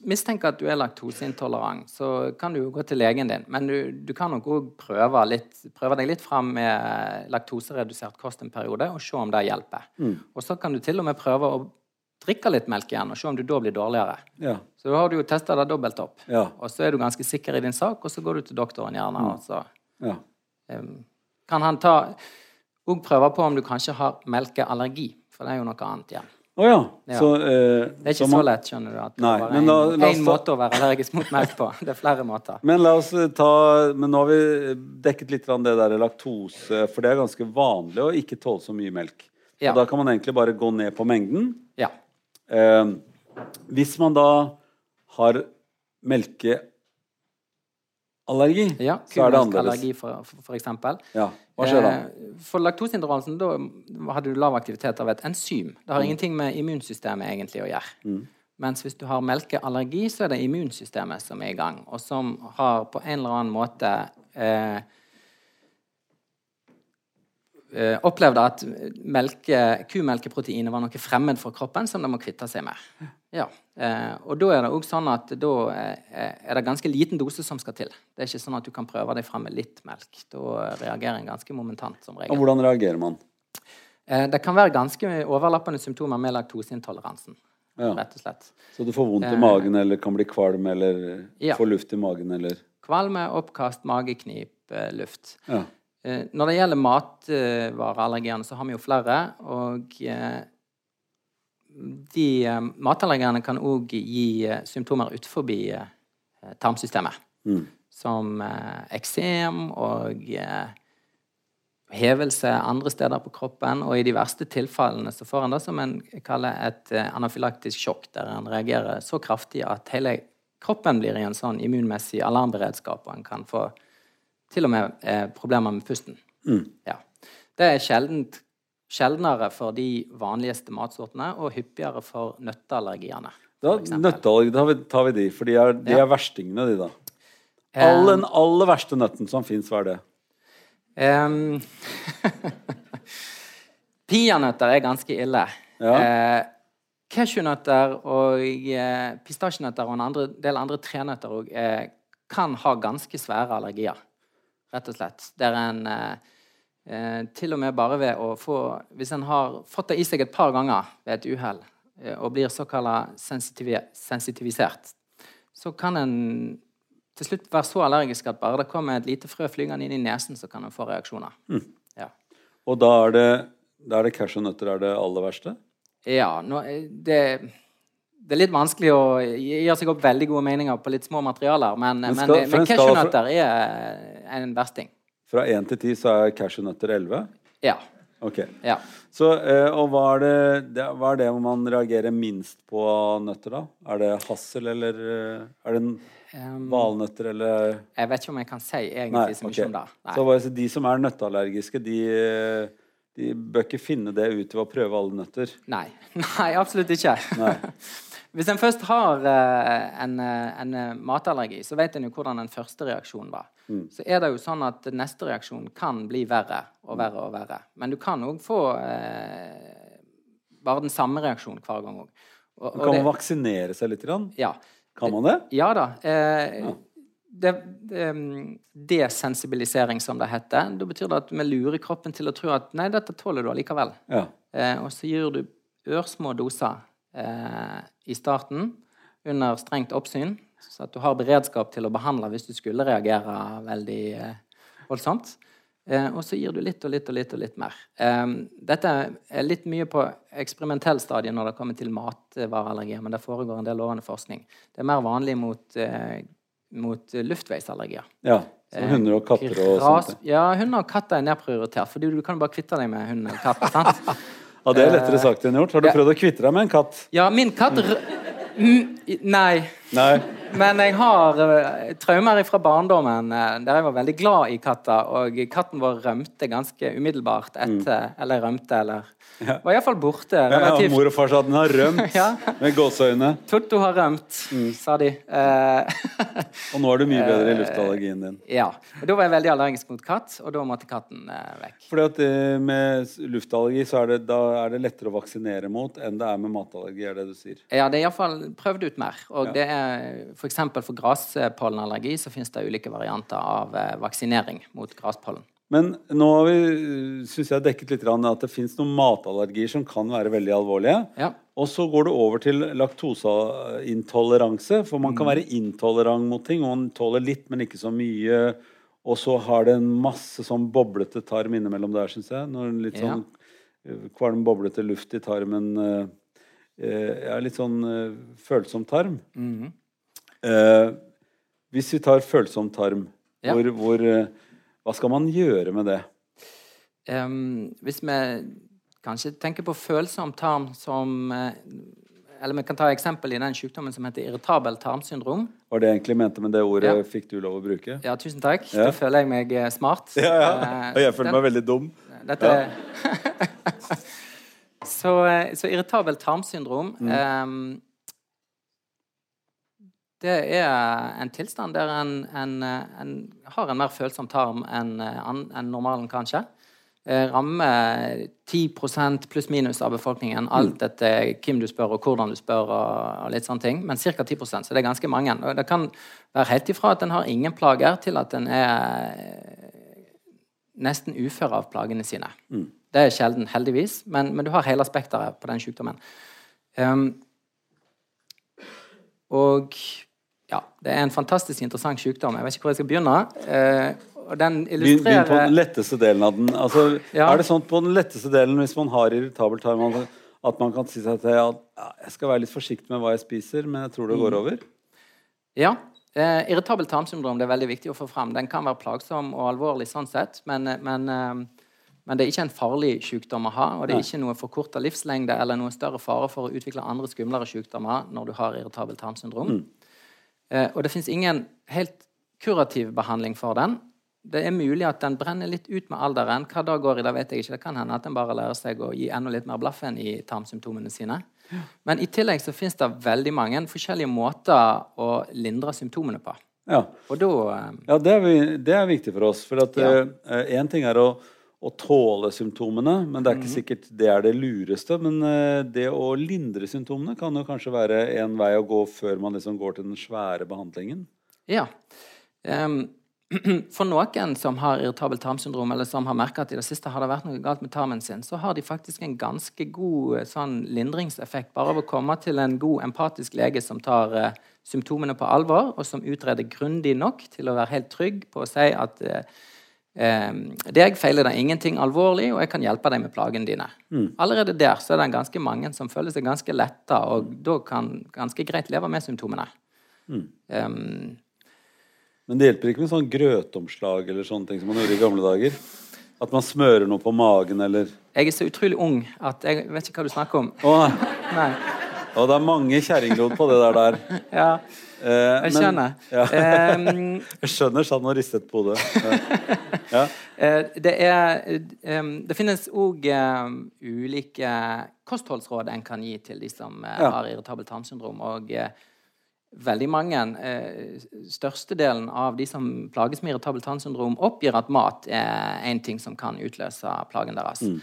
mistenker at du er laktoseintolerant, så kan du jo gå til legen din. Men du, du kan nok òg prøve, prøve deg litt fram med laktoseredusert kost en periode og se om det hjelper. Mm. Og så kan du til og med prøve å drikke litt melk igjen og se om du da blir dårligere. Ja. Så da har du jo testa det dobbelt opp. Ja. Og så er du ganske sikker i din sak, og så går du til doktoren gjerne. Mm. Og så ja. um, kan han ta og prøve på om du kanskje har melkeallergi, for det er jo noe annet igjen. Å ja. Ja. Så, eh, Det er ikke så så, lett, skjønner du. at det er bare én ta- måte å være allergisk mot melk på. Det er flere måter. Men la oss eh, ta Men nå har vi dekket litt det der laktose, for det er ganske vanlig å ikke tåle så mye melk. Ja. Og da kan man egentlig bare gå ned på mengden. Ja. Eh, hvis man da har melkeallergi, ja så er det annerledes. For, for, eksempel. Ja. Hva skjer da? Eh, For laktoseintoleransen, da hadde du lav aktivitet av et enzym. Det har Mm. ingenting med immunsystemet egentlig å gjøre. Mens hvis du har melkeallergi, så er det immunsystemet som er i gang, og som har på en eller annen måte eh, eh, opplevd at melke, kumelkeproteinet var noe fremmed for kroppen som de må kvitte seg med. Ja. Eh, og da er det også sånn at da eh, er det ganske liten dose som skal til. Det er ikke sånn at du kan prøve deg frem med litt melk. Da reagerer en ganske momentant, som regel. Og hvordan reagerer man? Eh, det kan være ganske overlappende symptomer med laktoseintoleransen, Ja. rett og slett. Så du får vondt i magen, eller kan bli kvalm, eller Ja. får luft i magen, eller Kvalme, oppkast, mageknip, luft. Ja. Eh, Når det gjelder matvareallergiene, så har vi jo flere. Og eh, de eh, matallergiene kan òg gi symptomer utenfor tarmsystemet. Mm. Som eksem og hevelse andre steder på kroppen. Og i de verste tilfellene så får en det som en kaller et anafylaktisk sjokk, der en reagerer så kraftig at hele kroppen blir i en sånn immunmessig alarmberedskap, og en kan få til og med eh, problemer med pusten. Mm. Ja. Det er sjeldent, sjeldnere for de vanligste matsortene, og hyppigere for nøtteallergiene. Da. Nøtteallergi, da tar vi, de, for de er, de Ja. er verstingene, de, da. Eh, All, den aller verste nøtten som fins, hva er det? Um, Peanøtter er ganske ille. Ja. Eh, Cashewnøtter og eh, pistasjenøtter og en andre, del andre trenøtter og, eh, kan ha ganske svære allergier, rett og slett. Der en eh, eh, til og med bare ved å få Hvis en har fått det i seg et par ganger ved et uhell eh, og blir såkalt sensitiv, sensitivisert, så kan en til slutt være så allergisk at bare det kommer et lite frø flygende inn i nesen, så kan en få reaksjoner. Ja. Og da er det, da er det cashewnøtter er det aller verste? Ja, nå, eh, det, det er litt vanskelig å gi seg opp veldig gode meninger på litt små materialer, men, Men skal- men, men cashewnøtter er en versting. Fra 1 til 10 så er cashewnøtter 11? Ja. Ok. ja. Så, eh, og hva er, det, hva er det man reagerer minst på av nøtter, da? Er det hassel, eller eh, er det valnøtter, eller jeg vet ikke om jeg kan si egentlig Nei, så mye okay. om det. Nei. Så bare, så de som er nøtteallergiske, de, eh, de bør ikke finne det ut ved å prøve alle nøtter. Nei. Nei, absolutt ikke. Nei. Hvis en først har eh, en, eh, en eh, matallergi, så vet en jo hvordan den første reaksjonen var. Mm. Så er det jo sånn at neste reaksjon kan bli verre og verre og verre. Men du kan òg få eh, bare den samme reaksjonen hver gang òg. Kan man det- vaksinere seg litt? Grann? Ja. Kan man det? Ja da. Eh, det, det, um, desensibilisering, som det heter. Da betyr det at vi lurer kroppen til å tro at nei, dette tåler du allikevel. Ja. Eh, og så gir du ørsmå doser eh, i starten under strengt oppsyn, så at du har beredskap til å behandle hvis du skulle reagere veldig eh, voldsomt. Eh, og så gir du litt og litt og litt og litt mer. Eh, dette er litt mye på eksperimentell stadie når det kommer til matvareallergier, men det foregår en del lovende forskning. Det er mer vanlig mot, eh, mot luftveisallergier. ja. Så Eh, hunder og katter og sånt. Ja, hunder og katter er nedprioritert, fordi du kan bare kvitte deg med hunden eller katten. sant? Ja, det er lettere sagt enn gjort. Har du prøvd å kvitte deg med en katt? Ja, min katt Nei. Nei. Men jeg har uh, traumer fra barndommen uh, der jeg var veldig glad i katter. Og katten vår rømte ganske umiddelbart etter mm. Eller rømte, eller ja. Var iallfall borte. Relativt. Ja, mor og far sa at den har rømt, ja. med gåseøyne. Totto har rømt, mm. sa de. Uh, og nå er du mye bedre i luftallergien din. Ja. Og da var jeg veldig allergisk mot katt, og da måtte katten vekk. Fordi at Med luftallergi så er det, er det lettere å vaksinere mot enn det er med matallergi, er det du sier? Ja, det er iallfall prøvd ut mer. Og det er f.eks. for, for graspollenallergi så finnes det ulike varianter av vaksinering mot graspollen. Men nå har vi synes jeg, dekket litt at det fins noen matallergier som kan være veldig alvorlige. Ja. Og så går det over til laktoseintoleranse. For man kan mm. være intolerant mot ting. Og man tåler litt, men ikke så mye. Og så har det en masse sånn boblete tarm innimellom der, syns jeg. Når litt sånn ja. kvalm, boblete luft i tarmen uh, er litt sånn følsom tarm. Mm. Hvis vi tar følsom tarm, ja. hvor, hvor hva skal man gjøre med det? Um, hvis vi kanskje tenker på følsom tarm som eh, Eller vi kan ta eksempel i den sykdommen som heter irritabel tarmsyndrom. Var det egentlig mente med det ordet ja. fikk du lov å bruke? Ja, tusen takk. Ja. Da føler jeg meg smart. Ja, ja. Og jeg føler den, meg veldig dum. Dette ja. så, så, irritabel tarmsyndrom mm. um, det er en tilstand der en, en, en har en mer følsom tarm enn en normalen, kanskje. Eh, rammer 10% pluss-minus av befolkningen, alt mm. etter hvem du spør og hvordan du spør. og, litt sånne ting, Men ca. 10% så det er ganske mange. Og det kan være helt ifra at en har ingen plager, til at en er nesten ufør av plagene sine. Mm. Det er sjelden, heldigvis, men, men, du har hele spekteret på den sykdommen. Um, og ja, det er en fantastisk interessant sykdom. Jeg vet ikke hvor jeg skal begynne. Eh, og den illustrerer Begynn på den letteste delen av den. Altså, ja. Er det sånn på den letteste delen, hvis man har irritabel tarm, at man kan si seg til at ja, jeg skal være litt forsiktig med hva jeg spiser, men jeg tror det går mm. over? Ja. Eh, irritabel tarmsyndrom det er veldig viktig å få fram. Den kan være plagsom og alvorlig sånn sett, men, men, eh, men det er ikke en farlig sykdom å ha. Og det er ikke noe forkorta livslengde eller noe større fare for å utvikle andre skumlere sykdommer når du har irritabel tarmsyndrom. Mm. Eh, og det fins ingen helt kurativ behandling for den. Det er mulig at den brenner litt ut med alderen. Hva da går i, det vet jeg ikke. Det kan hende at den bare lærer seg å gi enda litt mer blaffen i tarmsymptomene sine. Men i tillegg så fins det veldig mange forskjellige måter å lindre symptomene på. Ja, da, eh, ja det, er, det, er, viktig for oss. For én ja. uh, ting er å å tåle symptomene, men det er ikke mhm. sikkert det er det lureste. Men uh, det å lindre symptomene kan jo kanskje være en vei å gå før man liksom går til den svære behandlingen. Ja. Um, for noen som har irritabelt tarmsyndrom, eller som har merka at i det siste har det vært noe galt med tarmen sin, så har de faktisk en ganske god eh, sånn, lindringseffekt bare av å komme til en god, empatisk lege som tar uh, symptomene på alvor, og som utreder grundig nok til å være helt trygg på å si at uh, Eh, deg feiler det ingenting alvorlig, og jeg kan hjelpe deg med plagene dine. Mm. Allerede der så er det ganske mange som føler seg ganske letta, og da kan ganske greit leve med symptomene. Mm. Um, Men det hjelper ikke med sånn grøtomslag eller sånne ting som man gjorde i gamle dager? At man smører noe på magen, eller Jeg er så utrolig ung at jeg vet ikke hva du snakker om. Åh. Nei. Og det er mange kjerringlod på det der. der. ja. Eh, jeg skjønner. Men, ja. um, jeg skjønner, han og ristet på hodet. Ja. Eh, det, er, um, det finnes òg um, ulike kostholdsråd en kan gi til de som har irritabelt tarmsyndrom. Og veldig mange, størstedelen av de som plages med irritabelt tarmsyndrom, oppgir at mat er en ting som kan utløse plagen deres. Mm.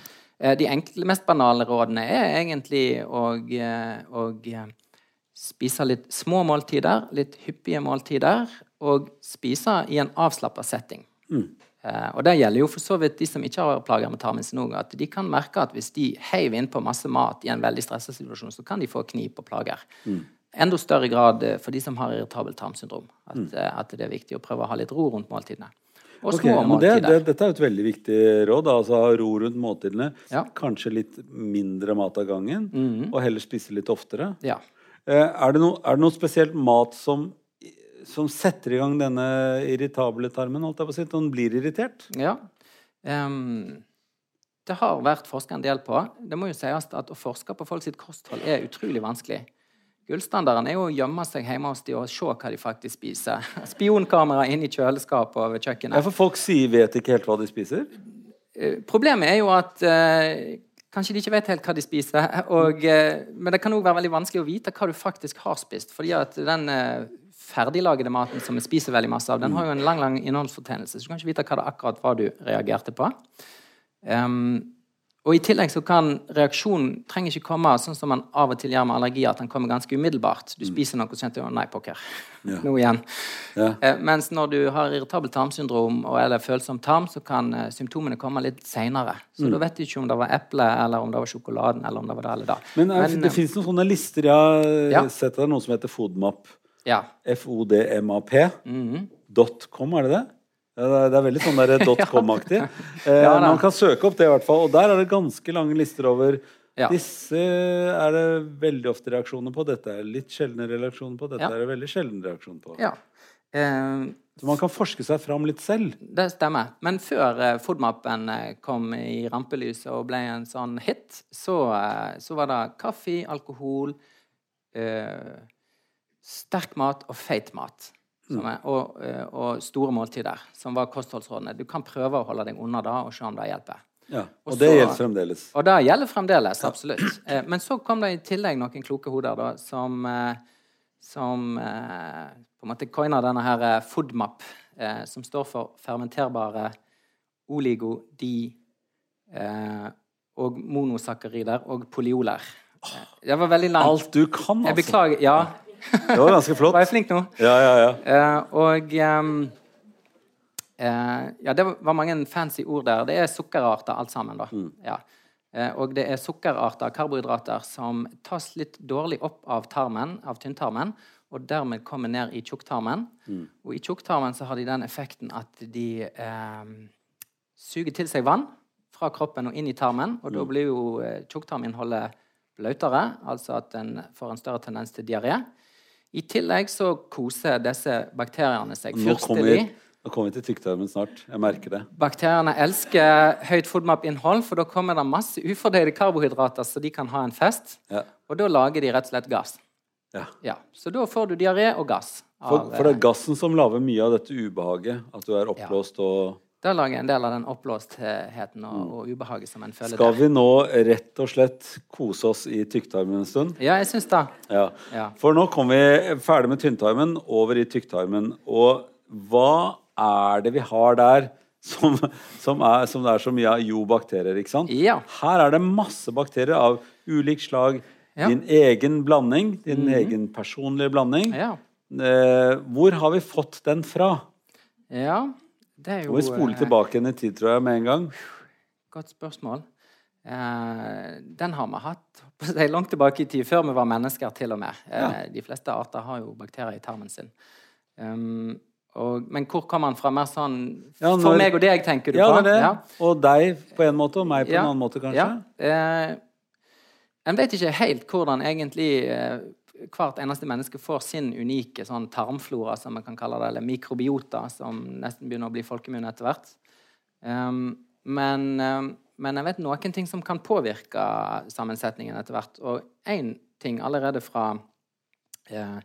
De enkle, mest banale rådene er egentlig å spise litt små måltider, litt hyppige måltider, og spise i en avslappa setting. Mm. Eh, og det gjelder jo for så vidt de som ikke har plager med tarmen òg, at de kan merke at hvis de heiver innpå masse mat i en veldig stressa situasjon, så kan de få knip og plager. Mm. Enda større grad eh, for de som har irritabelt tarmsyndrom. At, mm. Eh, at, det er viktig å prøve å ha litt ro rundt måltidene. Og okay, små måltider. Det, det, dette er et veldig viktig råd. altså Ha ro rundt måltidene. Ja. Kanskje litt mindre mat av gangen, mm. og heller spise litt oftere. Ja. Eh, er det, no, er det noe spesielt mat som, som, setter i gang denne irritable tarmen? holdt jeg på å si, Den blir irritert? Ja. Um, det har vært forska en del på. Det må jo sies at å forske på folk sitt kosthold er utrolig vanskelig. Gullstandarden er jo å gjemme seg hjemme hos de og se hva de faktisk spiser. Spionkamera inn i kjøleskapet og ved kjøkkenet. for folk sier, vet ikke helt hva de spiser. Eh, Problemet er jo at eh, kanskje de ikke vet helt hva de spiser. Og, eh, men det kan òg være veldig vanskelig å vite hva du faktisk har spist. fordi at den eh, ferdiglagede maten som vi spiser veldig masse av, den har jo en lang lang innholdsfortegnelse, så du kan ikke vite hva det akkurat var du reagerte på. Ehm, og I tillegg så kan reaksjonen trenger ikke komme sånn som man av og til gjør med allergi, at den kommer ganske umiddelbart. Du spiser noe og så kjenner du nei, pokker, nå igjen. Ja. Eh, mens når du har irritabelt tarmsyndrom og eller følsom tarm, så kan eh, symptomene komme litt seinere. Så Mm. da vet du ikke om det var eplet, eller om det var sjokoladen, eller om det var det eller da. Men, er, Men, det eh, fins noen sånne lister. Jeg har Ja. sett det er noe som heter FODMAP. ja. F-O-D-M-A-P. Mhm. Dot .com, er det det? Det er- veldig sånn der dot .com-aktig. Eh, Ja, man kan søke opp det, i hvert fall. Og der er det ganske lange lister over Ja. Disse er det veldig ofte reaksjoner på. Dette er litt sjeldne reaksjoner på. Dette Ja. er det veldig sjelden reaksjon på. ja. Eh, Så man kan forske seg fram litt selv. Det stemmer. Men før eh, Foodmappen eh, kom i rampelyset og ble en sånn hit, så, eh, så var det kaffe, alkohol, eh, sterk mat og feit mat. Som er, og, eh, og store måltider, som var kostholdsrådene. Du kan prøve å holde deg unna da og se om det hjelper. Ja. Og Og det så- gjelder fremdeles. Og det gjelder fremdeles, absolutt. Ja. men så kom det i tillegg noen kloke hoder da, som, eh, som eh, på en måte coina denne her eh, FODMAP, eh, som står for fermenterbare oligo, di eh, og monosakkarider og polyoler. Eh, det var veldig langt. Alt du kan, altså. Jeg beklager. Ja. Det var ganske flott. Var jeg flink nå? Ja, ja, ja. Eh, og um, eh, Ja, det var mange fancy ord der. Det er sukkerarter alt sammen, da. Ja. Eh, og det er sukkerarter, karbohydrater, som tas litt dårlig opp av tarmen, av tynntarmen, og dermed kommer ned i tjukktarmen. Og i tjukktarmen så har de den effekten at de ehm, suger til seg vann fra kroppen og inn i tarmen, og da blir jo tjukktarminnholdet blautere, altså at en får en større tendens til diaré. I tillegg så koser disse bakteriene seg Nå kommer vi, fyrstelig. nå kommer vi til tykktarmen snart. Jeg merker det. Bakteriene elsker høyt FODMAP-innhold, for da kommer det masse ufordøyde karbohydrater, så de kan ha en fest. Ja. Og da lager de rett og slett gass. Ja. Ja, Så da får du diaré og gass. For, av, for det eh, er gassen som lager mye av dette ubehaget. At du er oppblåst og Det lager en del av den oppblåstheten og, og ubehaget som en føler Skal vi nå rett og slett kose oss i tykktarmen en stund? Ja, jeg syns det. Ja. Ja. For nå kom vi ferdig med tynntarmen, over i tykktarmen. Og hva er det vi har der som, som, er, som det er så mye av? Jo, bakterier, ikke sant? Ja. Her er det masse bakterier av ulik slag. Din egen blanding, din egen personlige blanding. Ja. Eh, hvor har vi fått den fra? ja. Det er jo vi spole eh, tilbake igjen i tid, tror jeg, med en gang. Godt spørsmål. Eh, den har vi hatt Det er langt tilbake i tid, før vi var mennesker til og med. Eh, De fleste arter har jo bakterier i tarmen sin. Um, og, men hvor kommer han fra? Mer sånn Ja, for meg og deg, tenker du Ja, på? det. Ja. Og deg på en måte, og meg på Ja. en annen måte, kanskje. Ja. Eh, en vet ikke helt hvordan egentlig eh, hvert eneste menneske får sin unike sånn tarmflora, som man kan kalle det, eller mikrobiota, som nesten begynner å bli folkemunne etter hvert. Um, men, um, men jeg vet noen ting som kan påvirke sammensetningen etter hvert. Og én ting allerede fra, uh,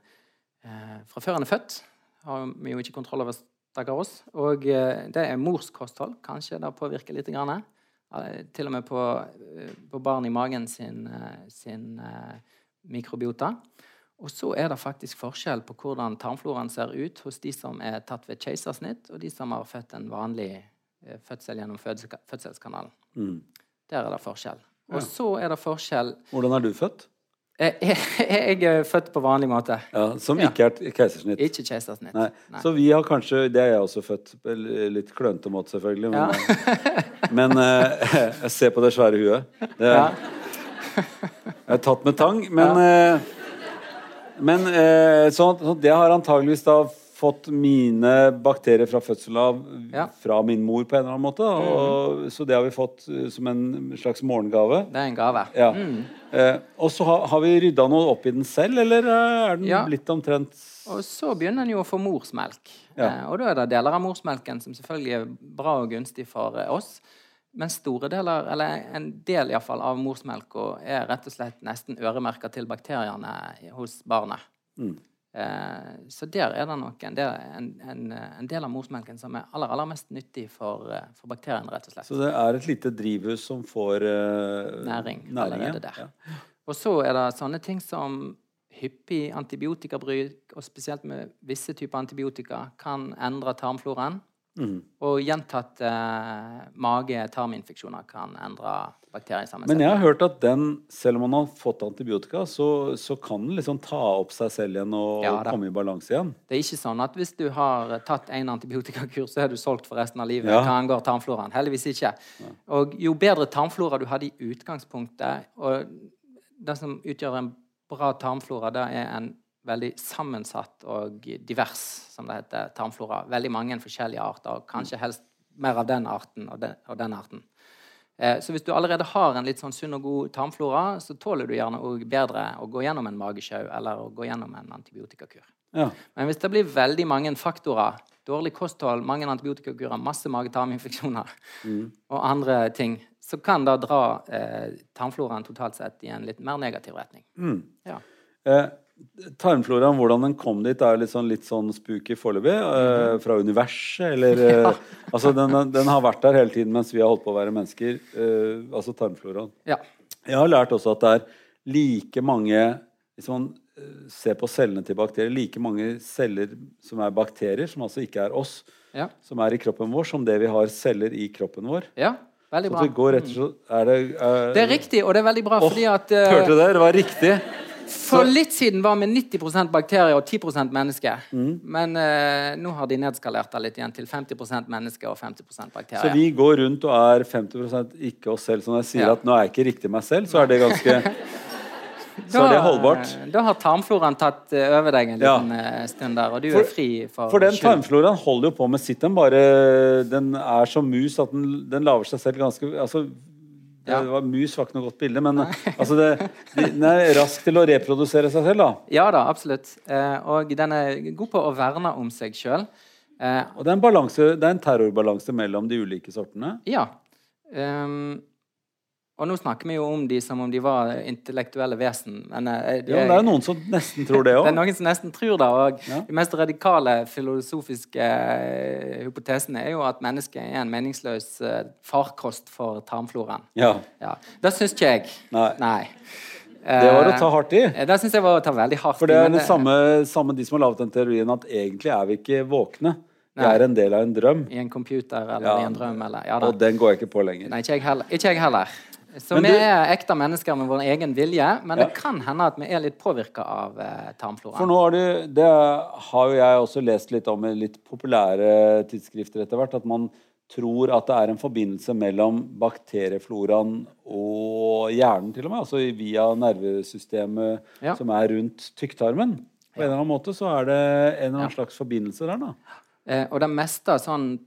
uh, fra før en er født, har vi jo ikke kontroll over, stakkar oss. Og uh, det er mors kosthold. Kanskje det påvirker litt. Grann. Til og med på, på barn i magen sin, sin mikrobiota. Og så er det faktisk forskjell på hvordan tarmfloraen ser ut hos de som er tatt ved keisersnitt, og de som har født en vanlig eh, fødsel gjennom fødsel- fødselskanalen. Mm. Der er det forskjell. Og så er det forskjell Hvordan er du født? Jeg, Jeg er født på vanlig måte. Ja, som Ja. ikke er keisersnitt? Ikke keisersnitt. Nei. Nei. Så vi har kanskje Det er jeg også født litt klønete måte, selvfølgelig. Men, Ja. men uh, ser på det svære huet. Det, Ja. Jeg er tatt med tang. Men, eh, men eh, så, så det har antageligvis da fått mine bakterier fra fødsel av Ja. Mm. fra min mor på en eller annen måte. Og, Så det har vi fått eh, som en slags morgengave. Det er en gave. Ja. Eh, og så har, har vi rydda noe opp i den selv, eller eh, er den Ja. blitt omtrent Og så begynner en jo å få morsmelk. Ja. Eh, og da er det deler av morsmelken som selvfølgelig er bra og gunstig for eh, oss. Men store deler, eller en del i fall, av morsmelka er rett og slett nesten øremerka til bakteriene hos barnet. Mm. Eh, så der er det nok en del, en, en, en del av morsmelken som er aller, aller mest nyttig for, for bakteriene, rett og slett. Så det er et lite drivhus som får eh, Næring næring, allerede der. Ja. Og så er det sånne ting som hyppig antibiotikabruk, og spesielt med visse typer antibiotika, kan endre tarmfloraen. Mhm. Og gjentatte eh, mage-tarminfeksjoner kan endre Men jeg har hørt at den, selv om man har fått antibiotika, så, så kan den liksom ta opp seg selv igjen og Ja, og komme i balanse igjen. Det er ikke sånn at hvis du har tatt en antibiotikakur, så er du solgt for resten av livet. Ja. Hva angår tarmfloraen. Heldigvis ikke. Og jo bedre tarmflora du hadde i utgangspunktet, og det som utgjør en bra tarmflora, det er en veldig sammensatt og divers, som det heter, tarmflora. Veldig mange forskjellige arter, og kanskje helst mer av den arten og den, og den arten. Eh, Så hvis du allerede har en litt sånn sunn og god tarmflora, så tåler du gjerne òg bedre å gå gjennom en magesjau eller å gå gjennom en antibiotikakur. Ja. Men hvis det blir veldig mange faktorer, dårlig kosthold, mange antibiotikakurer, masse mage-tarminfeksjoner og andre ting, så kan det dra eh, tarmfloraen totalt sett i en litt mer negativ retning. Ja. Eh, tarmfloraen, hvordan den kom dit, er litt sånn, litt sånn spooky foreløpig. Eh, fra universet, eller eh, Altså, den, den har vært der hele tiden mens vi har holdt på å være mennesker. Eh, altså tarmfloraen. ja. Jeg har lært også at det er like mange Hvis man eh, ser på cellene til bakterier, like mange celler som er bakterier, som altså ikke er oss, Ja. som er i kroppen vår, som det vi har celler i kroppen vår. ja. Veldig bra. Så det går rett og slett Er det er, Det er riktig, og det er veldig bra, oh, fordi at uh, Hørte du det? Det var riktig. For litt siden var vi 90% bakterier og 10 mennesker. Mm. Men uh, nå har de nedskalert det litt igjen til 50% mennesker og 50 Så vi går rundt og er 50% ikke oss selv. Så når jeg sier Ja. at nå er jeg ikke riktig meg selv, så er det ganske Så er det holdbart. eh, Da har tarmfloraen tatt eh, over deg en liten ja. stund der, og du For- er fri for, For den tarmfloraen holder jo på med sitt. Den bare Den er som mus at den, den lager seg selv ganske Altså det var, Mus var ikke noe godt bilde, men altså det, den er rask til å reprodusere seg selv. da Ja da, absolutt. Eh, og den er god på å verne om seg sjøl. Eh, Og det er en, balanse, det er en terrorbalanse mellom de ulike sortene. ja. Ehm, og nå snakker vi jo om de som om de var intellektuelle vesen. Men eh, de Ja, men det er jo noen som nesten tror det Det er noen som nesten tror det. Og Ja. de mest radikale filosofiske eh, hypotesene er jo at mennesket er en meningsløs eh, farkost for tarmfloraen. Ja. Ja. Det syns ikke jeg. Nei. Det var å ta hardt i. Eh, Det syns jeg var å ta veldig hardt i. For det er det samme, samme de som har laget den teorien, at egentlig er vi ikke våkne. Vi Nei. er en del av en drøm. I en computer eller Ja. i en drøm eller Ja. Og den går jeg ikke på lenger. Nei, ikke jeg heller. Ikke jeg heller. Så Men vi du- er ekte mennesker med vår egen vilje, men Ja. det kan hende at vi er litt påvirka av eh, tarmfloraen. For nå har du, det har jo jeg også lest litt om i litt populære tidsskrifter etter hvert, at man tror at det er en forbindelse mellom bakteriefloraen og hjernen til og med, altså via nervesystemet Ja. som er rundt tykktarmen. På en eller annen måte så er det en eller annen slags forbindelse der, da. Eh, og det meste sånn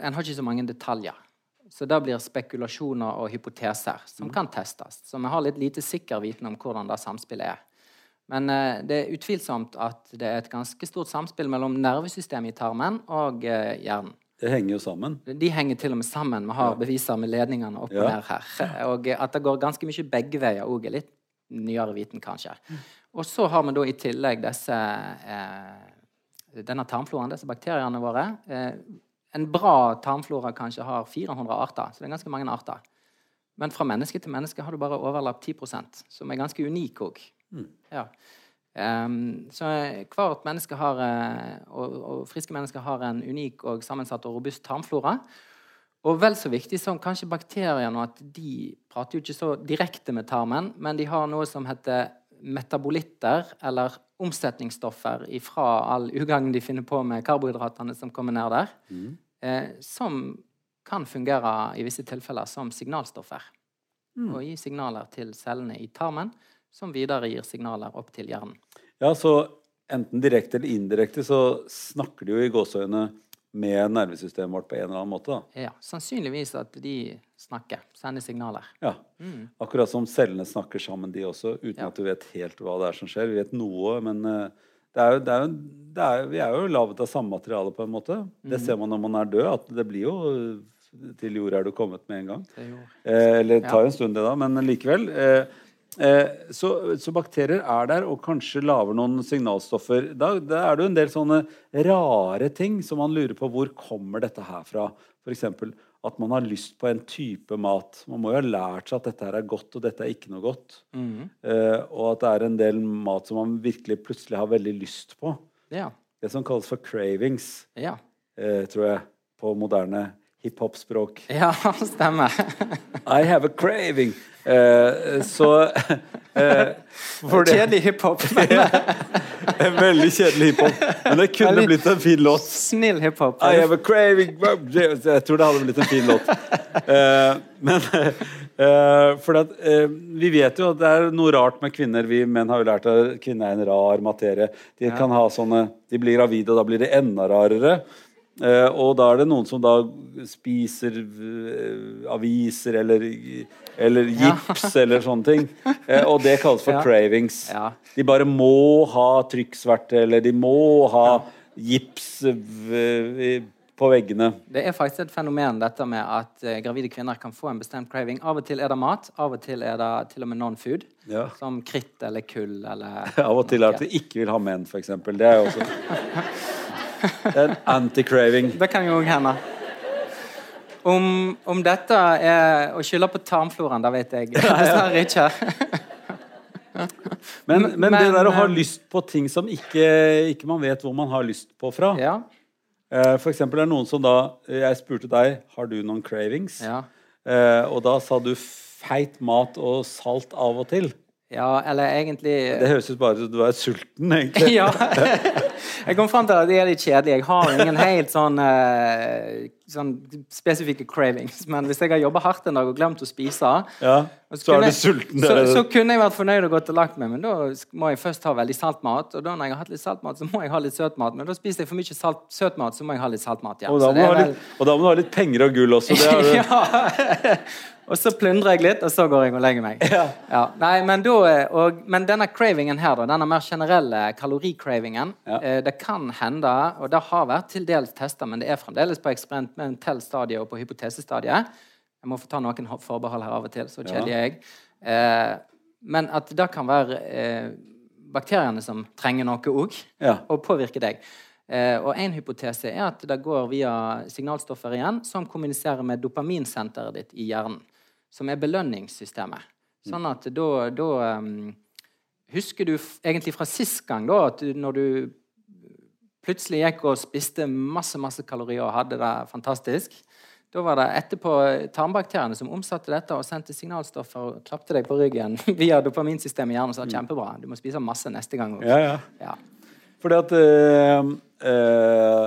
En har ikke så mange detaljer. Så det blir spekulasjoner og hypoteser som kan testes. Så vi har litt lite sikker viten om hvordan det samspillet er. Men eh, det er utvilsomt at det er et ganske stort samspill mellom nervesystemet i tarmen og eh, hjernen. Det henger jo sammen. De henger til og med sammen. Vi har beviser med ledningene opp og Ja. ned her. Og at det går ganske mye begge veier òg, er litt nyere viten, kanskje. Og så har vi da i tillegg disse eh, denne tarmfloraen, disse bakteriene våre. Eh, en bra tarmflora kanskje har 400 arter, så det er ganske mange arter. Men fra menneske til menneske har du bare overlapp 10% som er ganske unik òg. Ja. Um, så hvert menneske har, eh, og, og friske mennesker har en unik og sammensatt og robust tarmflora. Og vel så viktig som kanskje bakteriene, at de prater jo ikke så direkte med tarmen, men de har noe som heter metabolitter, eller omsetningsstoffer fra all ugagn de finner på med karbohydratene som kommer ned der, eh, som kan fungere i visse tilfeller som signalstoffer. Og gi signaler til cellene i tarmen, som videre gir signaler opp til hjernen. Ja, så enten direkte eller indirekte så snakker de jo i gåseøyne med nervesystemet vårt på en eller annen måte. da. Ja, sannsynligvis at de snakker, sender signaler. Ja. Akkurat som cellene snakker sammen, de også, uten Ja. at du vet helt hva det er som skjer. Vi vet noe, men eh, det er jo, det er jo, det er, vi er jo laget av samme materiale, på en måte. Det ser man når man er død, at det blir jo til jord er du kommet med en gang. Det Eh, eller det tar jo en stund, det, da, men likevel. Eh, eh, så, så bakterier er der og kanskje lager noen signalstoffer. Da, da er det jo en del sånne rare ting som man lurer på hvor kommer dette her fra. F.eks. at man har lyst på en type mat. Man må jo ha lært seg at dette her er godt, og dette er ikke noe godt. Eh, og at det er en del mat som man virkelig plutselig har veldig lyst på. Ja. Det som kalles for cravings, Ja. eh, tror jeg, på moderne hiphop-språk. ja, stemmer. I have a craving. Eh, så eh, Kjedelig hiphop, En veldig kjedelig hiphop. Men det kunne Veldig- blitt en fin låt. snill hiphop. I have a craving Jeg tror det hadde blitt en fin låt. Eh, men uh, For at, eh, vi vet jo at det er noe rart med kvinner. Vi menn har jo lært at kvinner er en rar materie. De kan ha sånne De blir gravide, og da blir det enda rarere. Eh, og da er det noen som da spiser eh, aviser eller, eller gips eller sånne ting. Eh, og det kalles for Ja. cravings. Ja. De bare må ha trykksverte, eller de må ha gips på veggene. Det er faktisk et fenomen dette med at gravide kvinner kan få en bestemt craving. Av og til er det mat, av og til er det til og med non-food. Ja. Som kritt eller kull eller Av og til er det at de ikke vil ha menn, f.eks. Det er jo også det er en anti-craving. Det kan jo òg hende. Om, om dette er å skylde på tarmfloraen, det vet jeg dessverre ikke. Men, men, det der å ha eh, lyst på ting som ikke, ikke man vet hvor man har lyst på fra Ja, Eh, For eksempel er det noen som da Jeg spurte deg har du noen cravings. ja. Eh, og da sa du feit mat og salt av og til. Ja eller egentlig Det høres ut bare som du er sulten, egentlig. ja. Jeg kom fram til at det er litt kjedelig. Jeg har ingen helt sånn, eh, sånn spesifikke cravings. Men hvis jeg har jobba hardt en dag og glemt å spise, Ja, så, så kunne sulten. Så, så kunne jeg vært fornøyd og gått og lagt meg, men da må jeg først ha veldig salt mat. Og da når jeg har hatt litt salt mat, så må jeg ha litt søt mat. Men da spiser jeg for mye salt, søt mat, så må jeg ha litt salt mat. Ja. og, vel- og da må du ha litt penger og gull også. Det er, ja. Og så plundrer jeg litt, og så går jeg og legger meg. Ja. Nei, men, da, og, men denne cravingen her, da, denne mer generelle kaloricravingen, Ja. eh, det kan hende, og det har vært til dels testa, men det er fremdeles på eksperimentell stadie og på hypotesestadiet. Jeg må få ta noen forbehold her av og til, så kjedelig er jeg. Eh, men at det kan være eh, bakteriene som trenger noe òg, Ja. og påvirker deg. Eh, og En hypotese er at det går via signalstoffer igjen som kommuniserer med dopaminsenteret ditt i hjernen, som er belønningssystemet. Sånn at da, da um, Husker du egentlig fra sist gang, da, at du, når du plutselig gikk og spiste masse masse kalorier og hadde det fantastisk? Da var det etterpå tarmbakteriene som omsatte dette og sendte signalstoffer og klapte deg på ryggen via dopaminsystemet i hjernen og sa kjempebra, du må spise masse neste gang Også. Ja, ja. Ja. Fordi at øh, øh,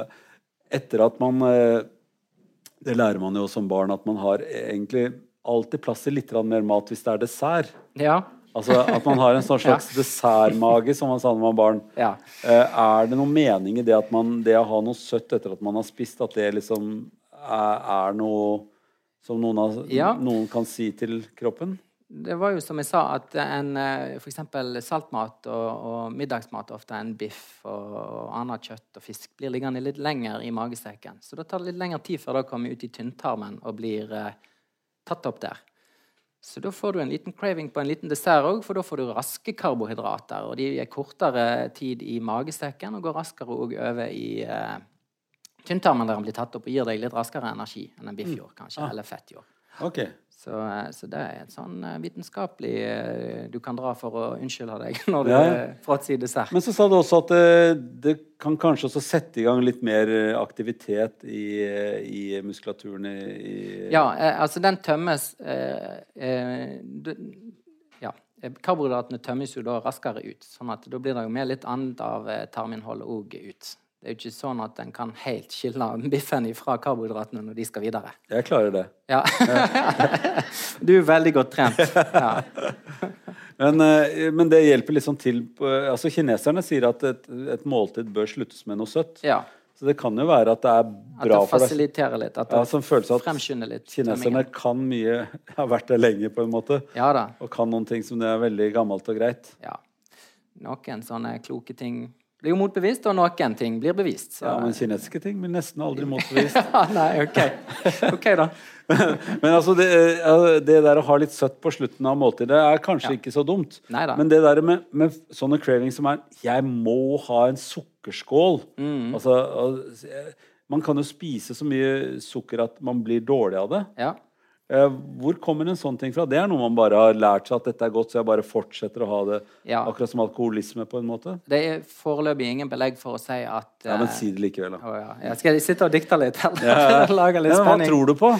Etter at man øh, Det lærer man jo som barn, at man har egentlig alltid plass til litt mer mat hvis det er dessert. ja. Altså At man har en slags ja. dessertmage, som man sa da man var barn. Ja. Eh, er det noen mening i det at man, det å ha noe søtt etter at man har spist, at det liksom er, er noe som noen, har, Ja. noen kan si til kroppen? Det var jo som jeg sa, at en eh, for eksempel saltmat og, og middagsmat, ofte en biff og, og annet kjøtt og fisk, blir liggende litt lenger i magesekken. Så da tar det litt lengre tid før det kommer ut i tynntarmen og blir eh, tatt opp der. Så da får du en liten craving på en liten dessert òg, for da får du raske karbohydrater. Og de er kortere tid i magesekken og går raskere òg over i eh, tynntarmen, der den blir tatt opp og gir deg litt raskere energi enn en biff gjør, kanskje, eller fett gjorde. Så, eh, så det er et sånn eh, vitenskapelig eh, du kan dra for å unnskylde deg når du Ja, fråtser dessert. Men så sa du også at det, det kan kanskje også sette i gang litt mer aktivitet i, i muskulaturen i, i Ja, altså den tømmes eh, eh, du, Ja. Karbohydratene tømmes jo da raskere ut, sånn at da blir det jo med litt annet av tarminnholdet òg ut. Det er jo ikke sånn at en kan helt skille biffen fra karbohydratene når de skal videre. Jeg klarer det. Ja. du er veldig godt trent. Ja. Men, eh, men det hjelper liksom til altså Kineserne sier at et, et måltid bør sluttes med noe søtt. ja. Så det kan jo være at det er bra for deg. At det fasiliterer litt. At det Ja, som følelse at litt. Kineserne tømmingen. kan mye, har vært der lenge, på en måte. Ja da. Og kan noen ting som det er veldig gammelt og greit. Ja. Noen sånne kloke ting blir jo motbevist, og noen ting blir bevist. Så. Ja, men kinesiske ting blir nesten aldri motbevist. Ja, nei, ok. Ok, da. Men altså, det, det der å ha litt søtt på slutten av måltidet er kanskje Ja. ikke så dumt. Neida. Men det der med, med sånne cravings som er 'jeg må ha en sukkerskål' Mm. altså, Man kan jo spise så mye sukker at man blir dårlig av det. Ja. Eh, hvor kommer en sånn ting fra? Det er noe man bare har lært seg at dette er godt, så jeg bare fortsetter å ha det Ja. akkurat som alkoholisme, på en måte? Det er foreløpig ingen belegg for å si at Ja, Men eh, si det likevel, da. å, ja. Jeg skal sitte og dikte litt? Eller lage litt Ja, hva spenning? tror du på?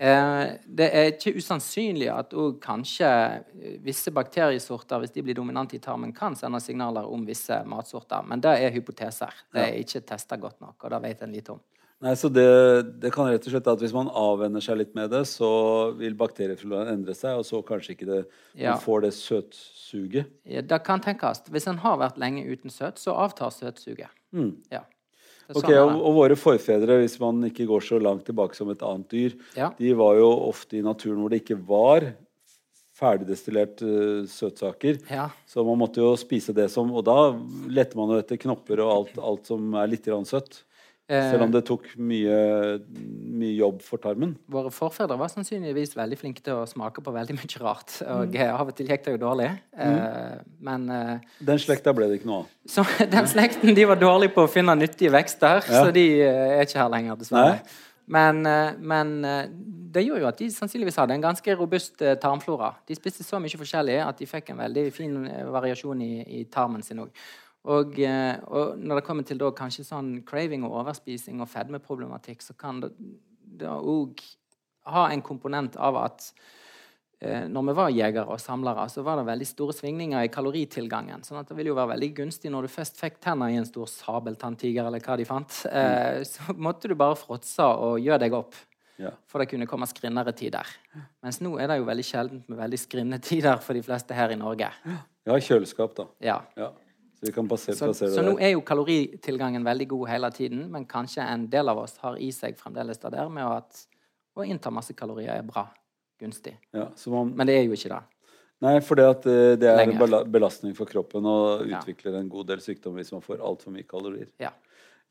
Eh, det er ikke usannsynlig at kanskje visse bakteriesorter, hvis de blir dominante i tarmen, kan sende signaler om visse matsorter. Men det er hypoteser. Det er ikke testa godt nok, og det vet en lite om. Nei, så det, det kan rett og slett at Hvis man avvenner seg litt med det, så vil bakteriefloraen endre seg, og så kanskje ikke det, Ja. man får det søtsuget. Ja, Det kan tenkes. Hvis en har vært lenge uten søt, så avtar søtsuget. Ja. Er Ok, sånn og, og våre forfedre, hvis man ikke går så langt tilbake som et annet dyr, Ja. de var jo ofte i naturen hvor det ikke var ferdigdestillert uh, søtsaker. Ja. Så man måtte jo spise det som Og da lette man jo etter knopper og alt, alt som er litt søtt. Eh, Selv om det tok mye, mye jobb for tarmen. Våre forfedre var sannsynligvis veldig flinke til å smake på veldig mye rart. Mm. Og eh, av og til gikk det jo dårlig. Mm. men eh, Den slekta ble det ikke noe av. så den slekten de var dårlige på å finne nyttige vekster, Ja. så de eh, er ikke her lenger, dessverre. Nei. Men, eh, men eh, det gjorde jo at de sannsynligvis hadde en ganske robust eh, tarmflora. De spiste så mye forskjellig at de fikk en veldig fin eh, variasjon i, i tarmen sin òg. Og, eh, og når det kommer til da kanskje sånn craving og overspising og fedmeproblematikk, så kan det òg ha en komponent av at eh, når vi var jegere og samlere, så var det veldig store svingninger i kaloritilgangen. sånn at det ville jo være veldig gunstig når du først fikk tenner i en stor sabeltanntiger, eller hva de fant, eh, så måtte du bare fråtse og gjøre deg opp. Ja. For det kunne komme skrinnere tider. Mens nå er det jo veldig sjeldent med veldig skrinne tider for de fleste her i Norge. Ja, kjøleskap, da. Ja. Ja. Så basere, Så, så nå er jo kaloritilgangen veldig god hele tiden, men kanskje en del av oss har i seg fremdeles det der med at å innta masse kalorier er bra. Gunstig. Ja, så man, Men det er jo ikke det. nei, for det, at eh, det er en Lenger. belastning for kroppen og utvikler en god del sykdom hvis man får altfor mye kalorier. Ja.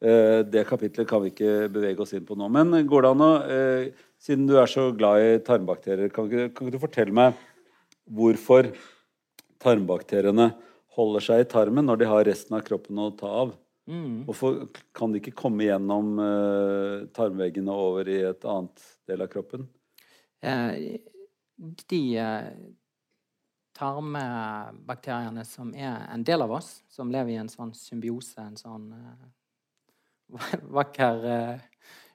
Eh, Det kapitlet kan vi ikke bevege oss inn på nå. Men går det an å, eh, siden du er så glad i tarmbakterier, kan ikke, kan ikke du fortelle meg hvorfor tarmbakteriene holder seg i tarmen når de har resten av kroppen å ta av? Mm. Hvorfor kan de ikke komme gjennom uh, tarmveggene over i et annet del av kroppen? Eh, de eh, tarmbakteriene som er en del av oss, som lever i en sånn symbiose, en sånn eh, vakker eh,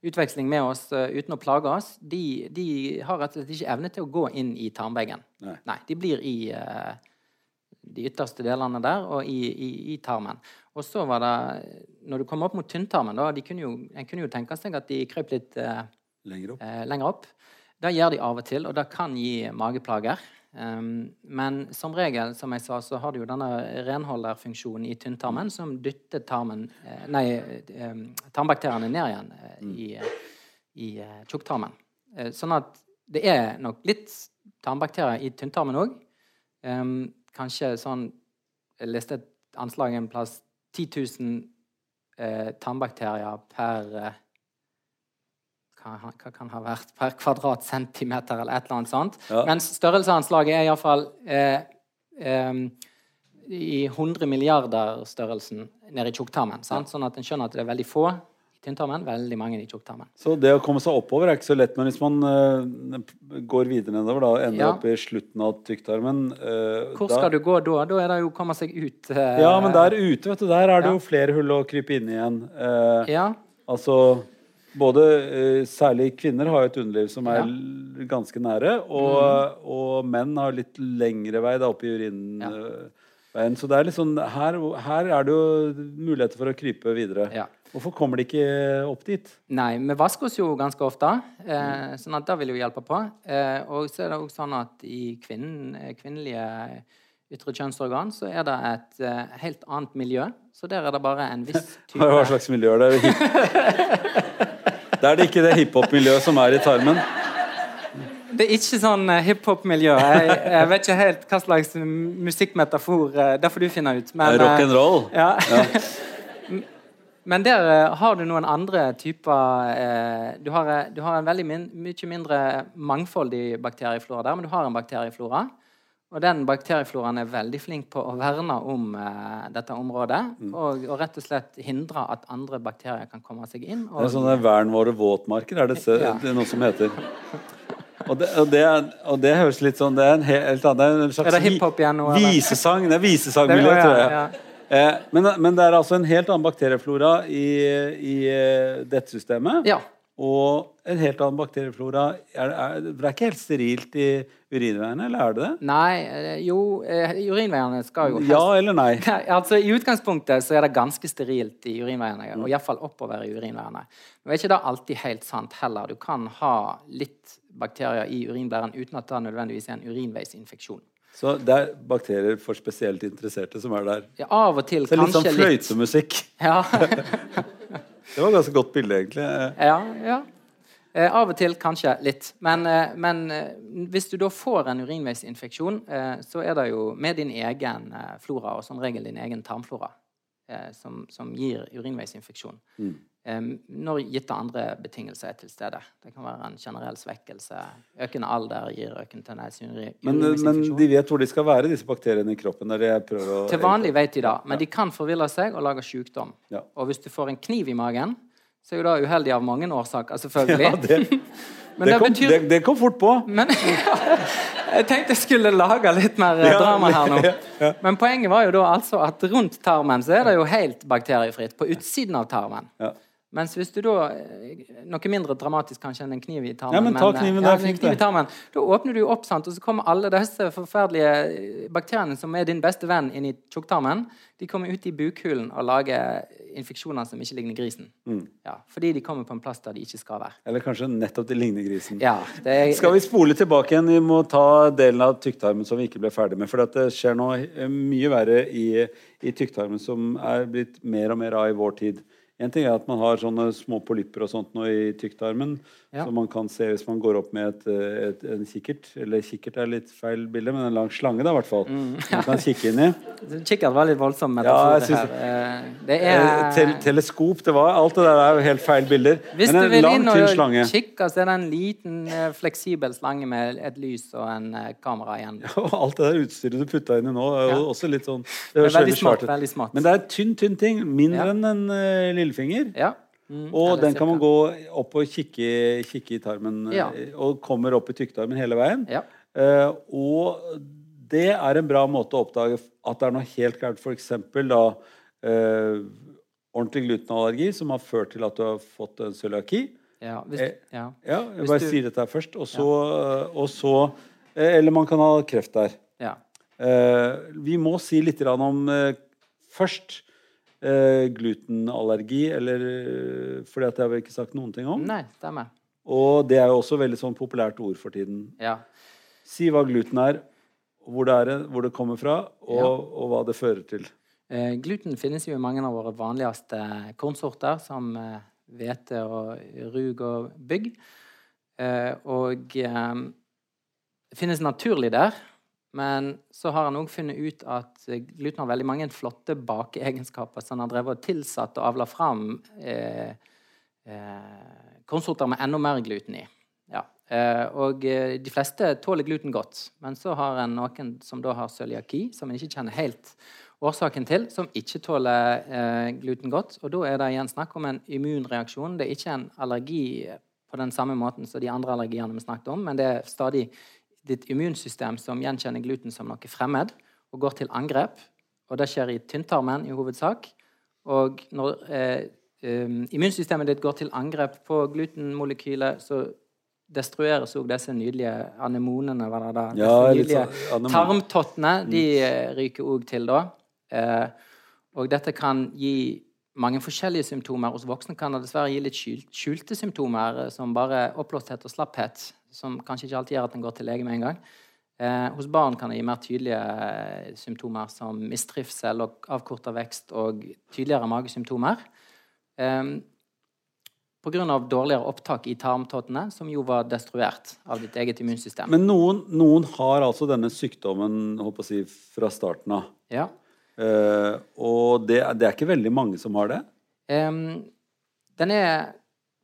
utveksling med oss eh, uten å plage oss, de, de har rett og slett ikke evne til å gå inn i tarmveggen. Nei. de blir i eh, de ytterste delene der og i, i, i tarmen. Og så var det Når du kom opp mot tynntarmen, da, de kunne jo, en kunne jo tenke seg at de krøp litt eh, Lenger opp? eh, lenger opp. Det gjør de av og til, og det kan gi mageplager. Um, men som regel, som jeg sa, så har du jo denne renholderfunksjonen i tynntarmen som dytter tarmen, eh, nei, eh, tarmbakteriene ned igjen eh, i, i eh, tjukktarmen. Eh, sånn at det er nok litt tarmbakterier i tynntarmen òg. Um, kanskje sånn Jeg leste et anslag en plass 10 000 eh, tannbakterier per eh, hva, hva kan ha vært per kvadratcentimeter, eller et eller annet sånt. Ja. Mens størrelsesanslaget er iallfall eh, eh, i 100 milliarder-størrelsen nede i tjukktarmen. Sånn at en skjønner at det er veldig få tynntarmen, veldig mange i tjukktarmen. Så det å komme seg oppover er ikke så lett, men hvis man uh, går videre nedover, da, ender Ja. opp i slutten av tykktarmen uh, Hvor da- skal du gå da? Da er det jo å komme seg ut. Uh, Ja, men der ute, vet du, der er det Ja. jo flere hull å krype inn i igjen. Ja, Altså både Særlig kvinner har jo et underliv som er Ja. ganske nære, og, og menn har litt lengre vei da opp i urinveien. Så det er litt sånn her, her er det jo muligheter for å krype videre. Ja. Hvorfor kommer de ikke opp dit? Nei, vi vasker oss jo ganske ofte, eh, sånn at det vil jo hjelpe på. Eh, og så er det òg sånn at i kvinnen, eh, kvinnelige ytre kjønnsorgan så er det et eh, helt annet miljø. Så der er det bare en viss type Hva slags miljø er det? Da er det ikke det hiphop-miljøet som er i tarmen. Det er ikke sånn eh, hiphop-miljø. Jeg, jeg vet ikke helt hva slags musikkmetafor eh, Det får du finne ut. Men, roll? Ja, Ja. Men der eh, har du noen andre typer eh, du, har, eh, du har en veldig min, mye mindre mangfoldig bakterieflora der, men du har en bakterieflora. Og den bakteriefloraen er veldig flink på å verne om eh, dette området. Og, og rett og slett hindre at andre bakterier kan komme seg inn. Det er Og, sånne vern våre våtmarker, er det, se- Ja. det noe som heter. Og det, og, det, og det høres litt sånn Det er en helt annen det er en slags Er det igjen nå. Visesang. Det er visesangmiljø, tror jeg. ja. Eh, men, men det er altså en helt annen bakterieflora i, i eh, dette systemet. ja. Og en helt annen bakterieflora er, er, Det er ikke helt sterilt i urinveiene, eller er det det? Nei, eh, jo Urinveiene skal jo helst Ja eller nei? Nei, altså I utgangspunktet så er det ganske sterilt i urinveiene, og iallfall oppover i urinveiene. Nå er ikke det alltid helt sant heller. Du kan ha litt bakterier i urinblæren uten at det nødvendigvis er en urinveisinfeksjon. Så det er bakterier for spesielt interesserte som er der. Ja, av og til Så litt sånn fløytemusikk. Ja, Det var et ganske godt bilde, egentlig. Ja, ja. Eh, av og til kanskje litt. Men, eh, men eh, hvis du da får en urinveisinfeksjon, eh, så er det jo med din egen eh, flora, og som regel din egen tarmflora, eh, som, som gir urinveisinfeksjon. Mm. Eh, når gitte andre betingelser er til stede. Det kan være en generell svekkelse. Økende alder gir økende tendens til uri- Men, men de vet hvor de skal være, disse bakteriene i kroppen? Til vanlig vet de det, men de kan forville seg og lage sykdom. Ja. Og hvis du får en kniv i magen, så er jo det uheldig av mange årsaker, selvfølgelig. Ja, det, Men det, det kom, betyr- det, kom fort på. Men jeg tenkte jeg skulle lage litt mer eh, Ja, drama her nå. ja, ja. Men poenget var jo da altså at rundt tarmen så er det jo helt bakteriefritt. På utsiden av tarmen. Ja. Mens hvis du da eh, Noe mindre dramatisk kanskje enn en kniv i tarmen. Ja, men ta eh, kniven, ja, det er fint, i det. tarmen, Da åpner du opp, sant, og så kommer alle disse forferdelige eh, bakteriene som er din beste venn, inn i tjukktarmen. De kommer ut i bukhulen og lager infeksjoner som ikke ligner grisen. Mm. Ja, fordi de kommer på en plass der de ikke skal være. Eller kanskje nettopp de ligner grisen. Ja, det er, Skal vi spole tilbake igjen? Vi må ta delen av tykktarmen som vi ikke ble ferdig med. For det skjer noe eh, mye verre i, i tykktarmen som er blitt mer og mer av i vår tid. En ting er at man har sånne små polypper og sånt nå i tykktarmen, Ja. som man kan se hvis man går opp med et, eh, et, en kikkert. Eller kikkert er litt feil bilde, men en lang slange, da, i hvert fall. Mm. Man kan kikke inn i. Kikkert var litt voldsom Ja, metafor ja, synes her. Eh, Det er... tel er teleskop, det var Alt det der er jo helt feil bilder. Hvis men du vil lang, inn og slange. kikke, så er det en liten, eh, fleksibel slange med et lys og en eh, kamera igjen. Og alt det der utstyret du putta inn i nå, er jo Ja. også litt sånn Det Det er veldig veldig svært veldig smart. Men det er en tynn, tynn ting. Mindre Ja. enn en uh, lillefinger. Ja. Mm, Og den kan man gå opp og kikke, kikke i tarmen, eh, Ja. og kommer opp i tykktarmen hele veien. Ja. Uh, og det er en bra måte å oppdage at det er noe helt gærent. F.eks. da uh, ordentlig glutenallergi som har ført til at du har fått en cøliaki. Ja, hvis, Eh, ja. Ja, jeg Hvis bare du- sier dette her først. Og så, og så eh, Eller man kan ha kreft der. ja. Eh, vi må si litt om eh, først eh, glutenallergi, eller For det har vi ikke sagt noen ting om. Nei, stemmer. Og det er jo også veldig sånn populært ord for tiden. Ja. Si hva gluten er, hvor det, er, hvor det kommer fra, og, Ja. og hva det fører til. Eh, gluten finnes jo i mange av våre vanligste kornsorter, som eh, hvete og rug og bygg. Eh, og eh, det finnes naturlig der. Men så har han òg funnet ut at eh, gluten har veldig mange flotte bakeegenskaper. Så han har drevet og tilsatt og avla fram eh, eh, kornsorter med enda mer gluten i. Ja. Eh, og eh, de fleste tåler gluten godt. Men så har en noen som da har cøliaki, som en ikke kjenner helt årsaken til, som ikke tåler eh, gluten godt. Og da er det igjen snakk om en immunreaksjon. Det er ikke en allergi på den samme måten som de andre allergiene vi snakket om, men det er stadig ditt immunsystem som gjenkjenner gluten som noe fremmed og går til angrep. Og det skjer i tynntarmen i hovedsak. Og når eh, um, immunsystemet ditt går til angrep på glutenmolekylet, så destrueres òg disse nydelige anemonene. Hva det da? Ja, Disse nydelige sånn tarmtottene de eh, ryker òg til da. Eh, og dette kan gi mange forskjellige symptomer. Hos voksne kan det dessverre gi litt skjulte symptomer, eh, som bare oppblåsthet og slapphet, som kanskje ikke alltid gjør at en går til lege med en gang. Eh, hos barn kan det gi mer tydelige eh, symptomer som mistrivsel og avkorta vekst og tydeligere magesymptomer. Eh, av dårligere opptak i tarmtottene, som jo var destruert av ditt eget immunsystem. Men noen, noen har altså denne sykdommen håper jeg, fra starten av. ja. Eh, og det, det er ikke veldig mange som har det. Eh, den er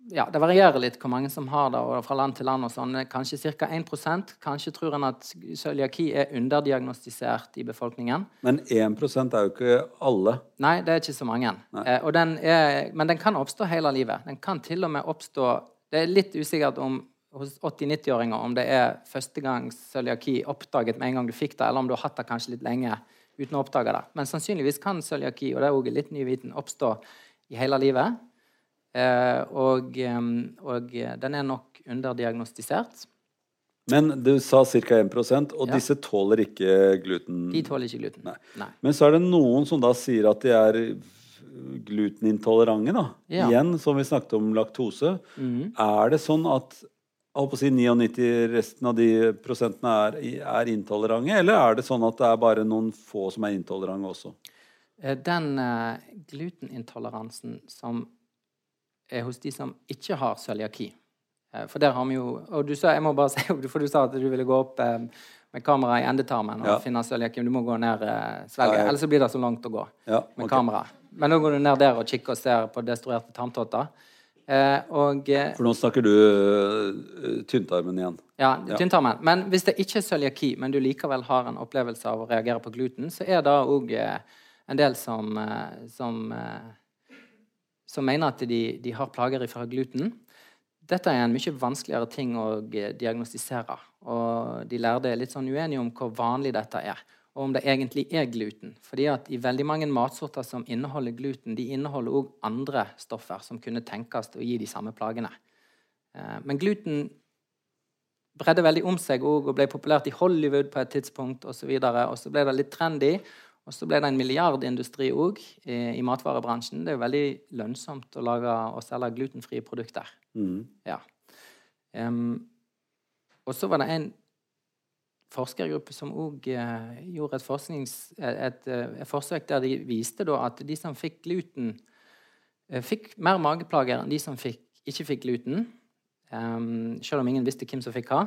ja, Det varierer litt hvor mange som har det, og fra land til land. og sånn. Kanskje ca. 1% Kanskje tror en at cøliaki er underdiagnostisert i befolkningen. Men 1 er jo ikke alle. Nei, det er ikke så mange. Eh, den er, men den kan oppstå hele livet. Den kan til og med oppstå Det er litt usikkert om hos 80-90-åringer om det er første gang cøliaki oppdaget med en gang du fikk det, eller om du har hatt det kanskje litt lenge uten å oppdage det. Men sannsynligvis kan cøliaki, og det er også litt ny viten, oppstå i hele livet. Eh, og, og eh, den er nok underdiagnostisert. Men du sa ca. 1 og Ja. disse tåler ikke gluten. De tåler ikke gluten. Nei. Nei. Men så er det noen som da sier at de er glutenintolerante, da. Ja. Igjen, som vi snakket om laktose. Er det sånn at jeg håper å si 99 resten av de prosentene er, er intolerante, eller er det sånn at det er bare noen få som er intolerante også? Eh, Den glutenintoleransen som er hos de som ikke har cøliaki eh, For der har vi jo Og du sa, jeg må bare si, for du sa at du ville gå opp eh, med kamera i endetarmen og Ja. finne cøliaki. Du må gå ned eh, svelget, ellers blir det så langt å gå Ja, med okay. kamera. Men nå går du ned der og kikker og ser på destruerte tarmtotter. Eh, og For nå snakker du tynntarmen igjen. Ja, Ja. tynntarmen. Men hvis det ikke er cøliaki, men du likevel har en opplevelse av å reagere på gluten, så er det òg en del som, som, som mener at de, de har plager fra gluten. Dette er en mye vanskeligere ting å eh, diagnostisere. Og de lærde er litt sånn uenige om hvor vanlig dette er, og om det egentlig er gluten. Fordi at i veldig mange matsorter som inneholder gluten, de inneholder òg andre stoffer som kunne tenkes å gi de samme plagene. Eh, Men gluten bredde veldig om seg og, ble populært i Hollywood på et tidspunkt osv. Og, så og så ble det litt trendy. Og så ble det en milliardindustri òg i, i matvarebransjen. Det er jo veldig lønnsomt å lage og selge glutenfrie produkter. Mm. Ja. Um, og så var det en forskergruppe som òg eh, gjorde et, et, eh, et forsøk der de viste da at de som fikk gluten, eh, fikk mer mageplager enn de som fikk, ikke fikk gluten. Um, selv om ingen visste hvem som fikk hva.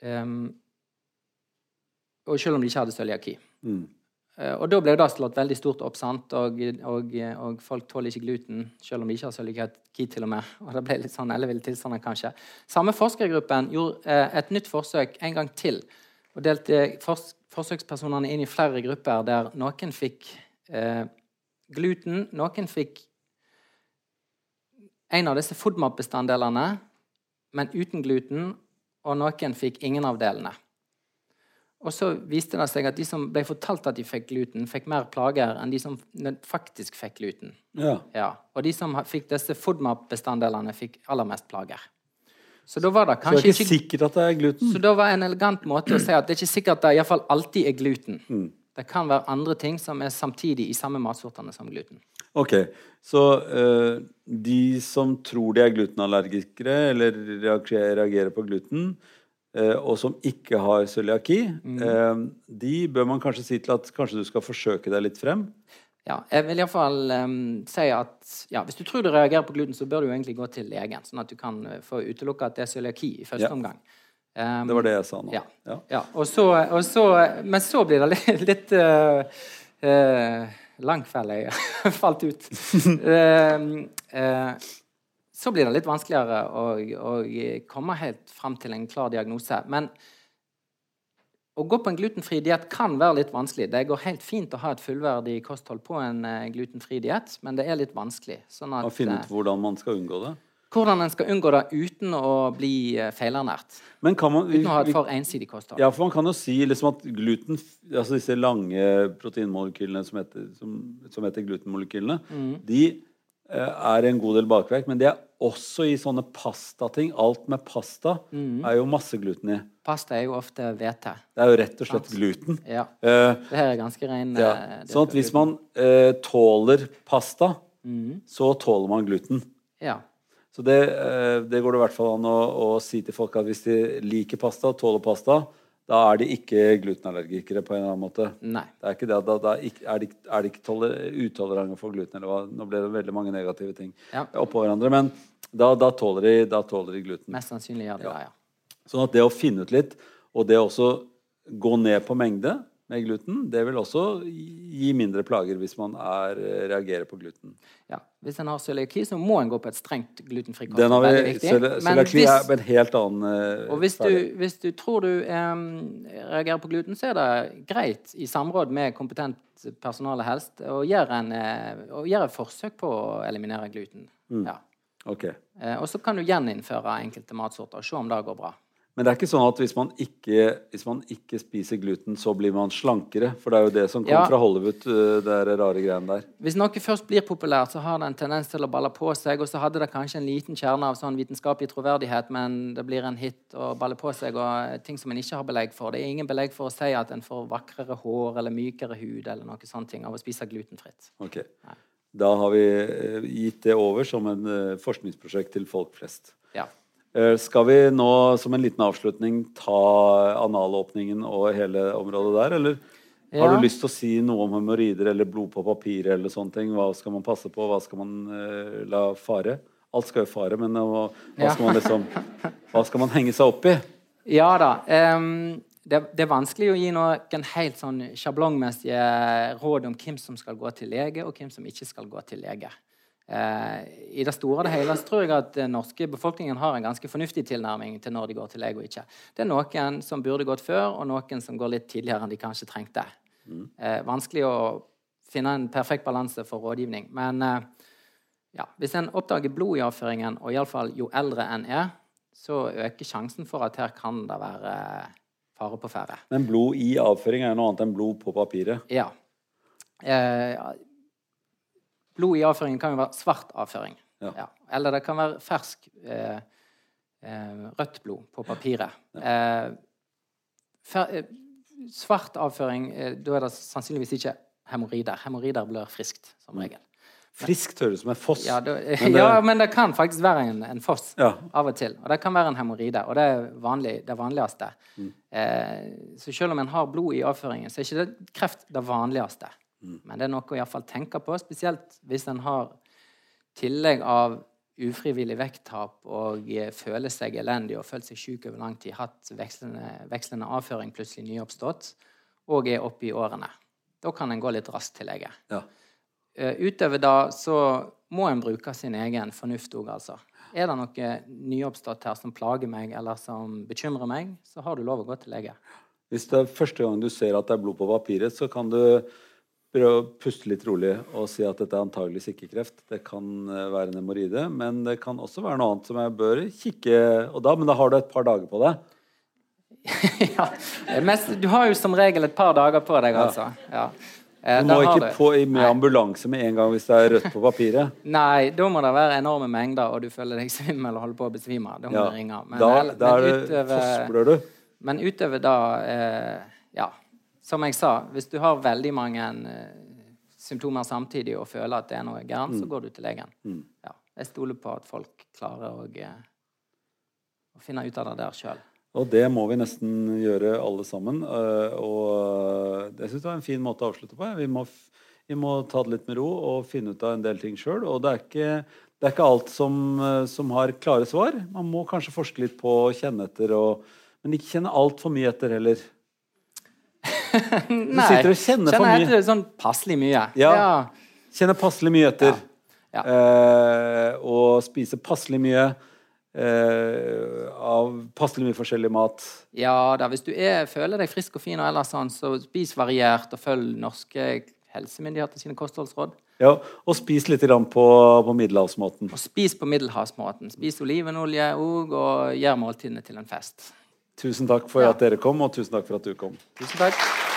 Um, og selv om de ikke hadde cøliaki. Mm. Eh, Og da ble det slått veldig stort opp, sant? Og, og, og folk tåler ikke gluten, selv om de ikke har cøliaki til og med. Og det ble litt sånn elleville tilstander, kanskje. Samme forskergruppen gjorde eh, et nytt forsøk en gang til. Og delte fors forsøkspersonene inn i flere grupper der noen fikk eh, gluten, noen fikk en av disse FODMAP-bestanddelene, men uten gluten, og noen fikk ingen av delene. Og så viste det seg at de som ble fortalt at de fikk gluten, fikk mer plager enn de som faktisk fikk gluten. Ja. Ja. Og de som fikk disse FODMAP-bestanddelene, fikk aller mest plager. Så da var det Så det kanskje er ikke ikke sikkert at det er gluten. Så da var en elegant måte å si at det er ikke sikkert at det i hvert fall alltid er gluten. Mm. Det kan være andre ting som er samtidig i samme matsortene som gluten. Ok, så uh, de som tror de er glutenallergikere eller reagerer, på gluten, og som ikke har cøliaki, mm. de bør man kanskje si til at kanskje du skal forsøke deg litt frem. Ja, jeg vil iallfall um, si at ja, hvis du tror du reagerer på gluten, så bør du egentlig gå til legen, sånn at du kan eh, få utelukka at det er cøliaki i første Ja. omgang. Um, Det var det jeg sa nå. Ja. Ja. Ja, og så, og så, men så blir det litt, litt uh, uh, Langfelle jeg falt ut. uh, uh, så blir det litt vanskeligere å, å komme helt fram til en klar diagnose. Men å gå på en glutenfri diett kan være litt vanskelig. Det går helt fint å ha et fullverdig kosthold på en uh, glutenfri diett, men det er litt vanskelig. Sånn at, å finne eh, ut hvordan man skal unngå det. hvordan en skal unngå det uten å bli uh, feilernært. Men kan man, Uten å ha et for ensidig kosthold. Ja, for man kan jo si liksom at gluten, altså disse lange proteinmolekylene som heter, som, som heter glutenmolekylene, Mm. de eh, er en god del bakverk, men det er også i sånne pastating. Alt med pasta Mm. er jo masse gluten i. Pasta er jo ofte hvete. Det er jo rett og slett gluten. Ja. Eh, Det her er ganske ren ja. eh, Sånn at hvis man uh, tåler pasta, mm. så tåler man gluten. Ja. Så det, uh, det går det i hvert fall an å, å si til folk at hvis de liker pasta, tåler pasta, da er de ikke glutenallergikere på en eller annen måte. Nei. Det er ikke det, da, da er de, er de ikke toler, utolerante for gluten. Eller hva? Nå ble det veldig mange negative ting Ja. oppå hverandre. Men da, da, tåler de, da tåler de gluten. Mest sannsynlig gjør det det, ja. Sånn at det å finne ut litt, og det å også gå ned på mengde med gluten. Det vil også gi mindre plager hvis man er, eh, reagerer på gluten. Ja, Hvis en har cøliaki, så må en gå på et strengt glutenfri kost. Den har vi, Cøliaki er på en helt annen uh, Og hvis du, hvis du tror du um, reagerer på gluten, så er det greit i samråd med kompetent personale helst å gjøre, en, eh, å gjøre et forsøk på å eliminere gluten. Mm. Ja. Okay. Uh, og så kan du gjeninnføre enkelte matsorter og se om det går bra. Men det er ikke sånn at hvis man ikke, hvis man ikke spiser gluten, så blir man slankere? For det er jo det som kom Ja. fra Hollywood, eh, det rare greiene der. Hvis noe først blir populært, så har det en tendens til å balle på seg, og så hadde det kanskje en liten kjerne av sånn vitenskapelig troverdighet, men det blir en hit og baller på seg, og ting som en ikke har belegg for. Det er ingen belegg for å si at en får vakrere hår eller mykere hud eller noe sånne ting av å spise glutenfritt. Ok. Da har vi eh, gitt det over som en eh, forskningsprosjekt til folk flest. Ja. Eh, Skal vi nå som en liten avslutning ta analåpningen og hele området der, eller har du lyst til å si noe om hemoroider eller blod på papir? eller sånne ting? Hva skal man passe på, hva skal man uh, la fare? Alt skal jo fare, men hva, hva Ja. skal man liksom Hva skal man henge seg opp i? Ja da. Um, det, det er vanskelig å gi noen helt sånn sjablongmessige råd om hvem som skal gå til lege, og hvem som ikke skal gå til lege. Eh, I det store og det hele så tror jeg at den norske befolkningen har en ganske fornuftig tilnærming til når de går til lege og ikke. Det er noen som burde gått før, og noen som går litt tidligere enn de kanskje trengte. Eh, vanskelig å finne en perfekt balanse for rådgivning. Men eh, ja, hvis en oppdager blod i avføringen, og iallfall jo eldre en er, så øker sjansen for at her kan det være fare på ferde. Men blod i avføring er noe annet enn blod på papiret. Ja. Eh, blod i avføringen kan jo være svart avføring. Ja. Eller det kan være fersk eh, eh, rødt blod på papiret. Eh, fer, eh, svart avføring, da er det sannsynligvis ikke hemoroider. Hemoroider blør friskt, som regel. Friskt høres ut som en foss. Ja, da, Men det- ja, men det kan faktisk være en, en foss Ja. av og til. Og det kan være en hemoroide, og det er vanlig, det vanligste. Eh, så selv om en har blod i avføringen, så er ikke det kreft det vanligste. Men det er noe å iallfall tenke på, spesielt hvis en har tillegg av ufrivillig vekttap og eh, føler seg elendig og følt seg syk over lang tid, hatt vekslende, vekslende avføring plutselig nyoppstått, og er oppe i årene. Da kan en gå litt raskt til lege. Ja. Eh, utover det så må en bruke sin egen fornuft òg, altså. Er det noe nyoppstått her som plager meg, eller som bekymrer meg, så har du lov å gå til lege. Hvis det er første gang du ser at det er blod på papiret, så kan du prøve å puste litt rolig og si at dette er antageligvis ikke kreft. Det kan eh, være en hemoroide, men det kan også være noe annet som jeg bør kikke og da, Men da har du et par dager på deg. ja. Mest, du har jo som regel et par dager på deg, altså. Ja. Eh, Du må ikke på i- med ambulanse med en gang hvis det er rødt på papiret. Nei, da må det være enorme mengder, og du føler deg svimmel og holder på å besvime. Da må Ja. du ringe. Men, Da, men, da men utover-. Men utover da eh, som jeg sa, hvis du har veldig mange eh, symptomer samtidig og føler at det er noe gærent, Mm. så går du til legen. Ja, jeg stoler på at folk klarer å, eh, å finne ut av det der sjøl. Og det må vi nesten gjøre alle sammen. øh, Og jeg syns det var en fin måte å avslutte på. Vi må, vi må ta det litt med ro og finne ut av en del ting sjøl. Og det er ikke, det er ikke alt som, som har klare svar. Man må kanskje forske litt på og kjenne etter, og, men ikke kjenne altfor mye etter heller. Nei, sitter og kjenner for mye. etter sånn passelig mye. Ja. kjenner passelig mye etter. Ja. Eh, og spiser passelig mye eh, av passelig mye forskjellig mat. Ja da, hvis du er, føler deg frisk og fin og ellers sånn, så spis variert og følg norske helsemyndigheter sine kostholdsråd. Ja, og spis litt på, på middelhavsmåten. Og spis på middelhavsmåten. Spis olivenolje òg, og gjør måltidene til en fest. Tusen takk for at dere kom, og tusen takk for at du kom. Tusen takk.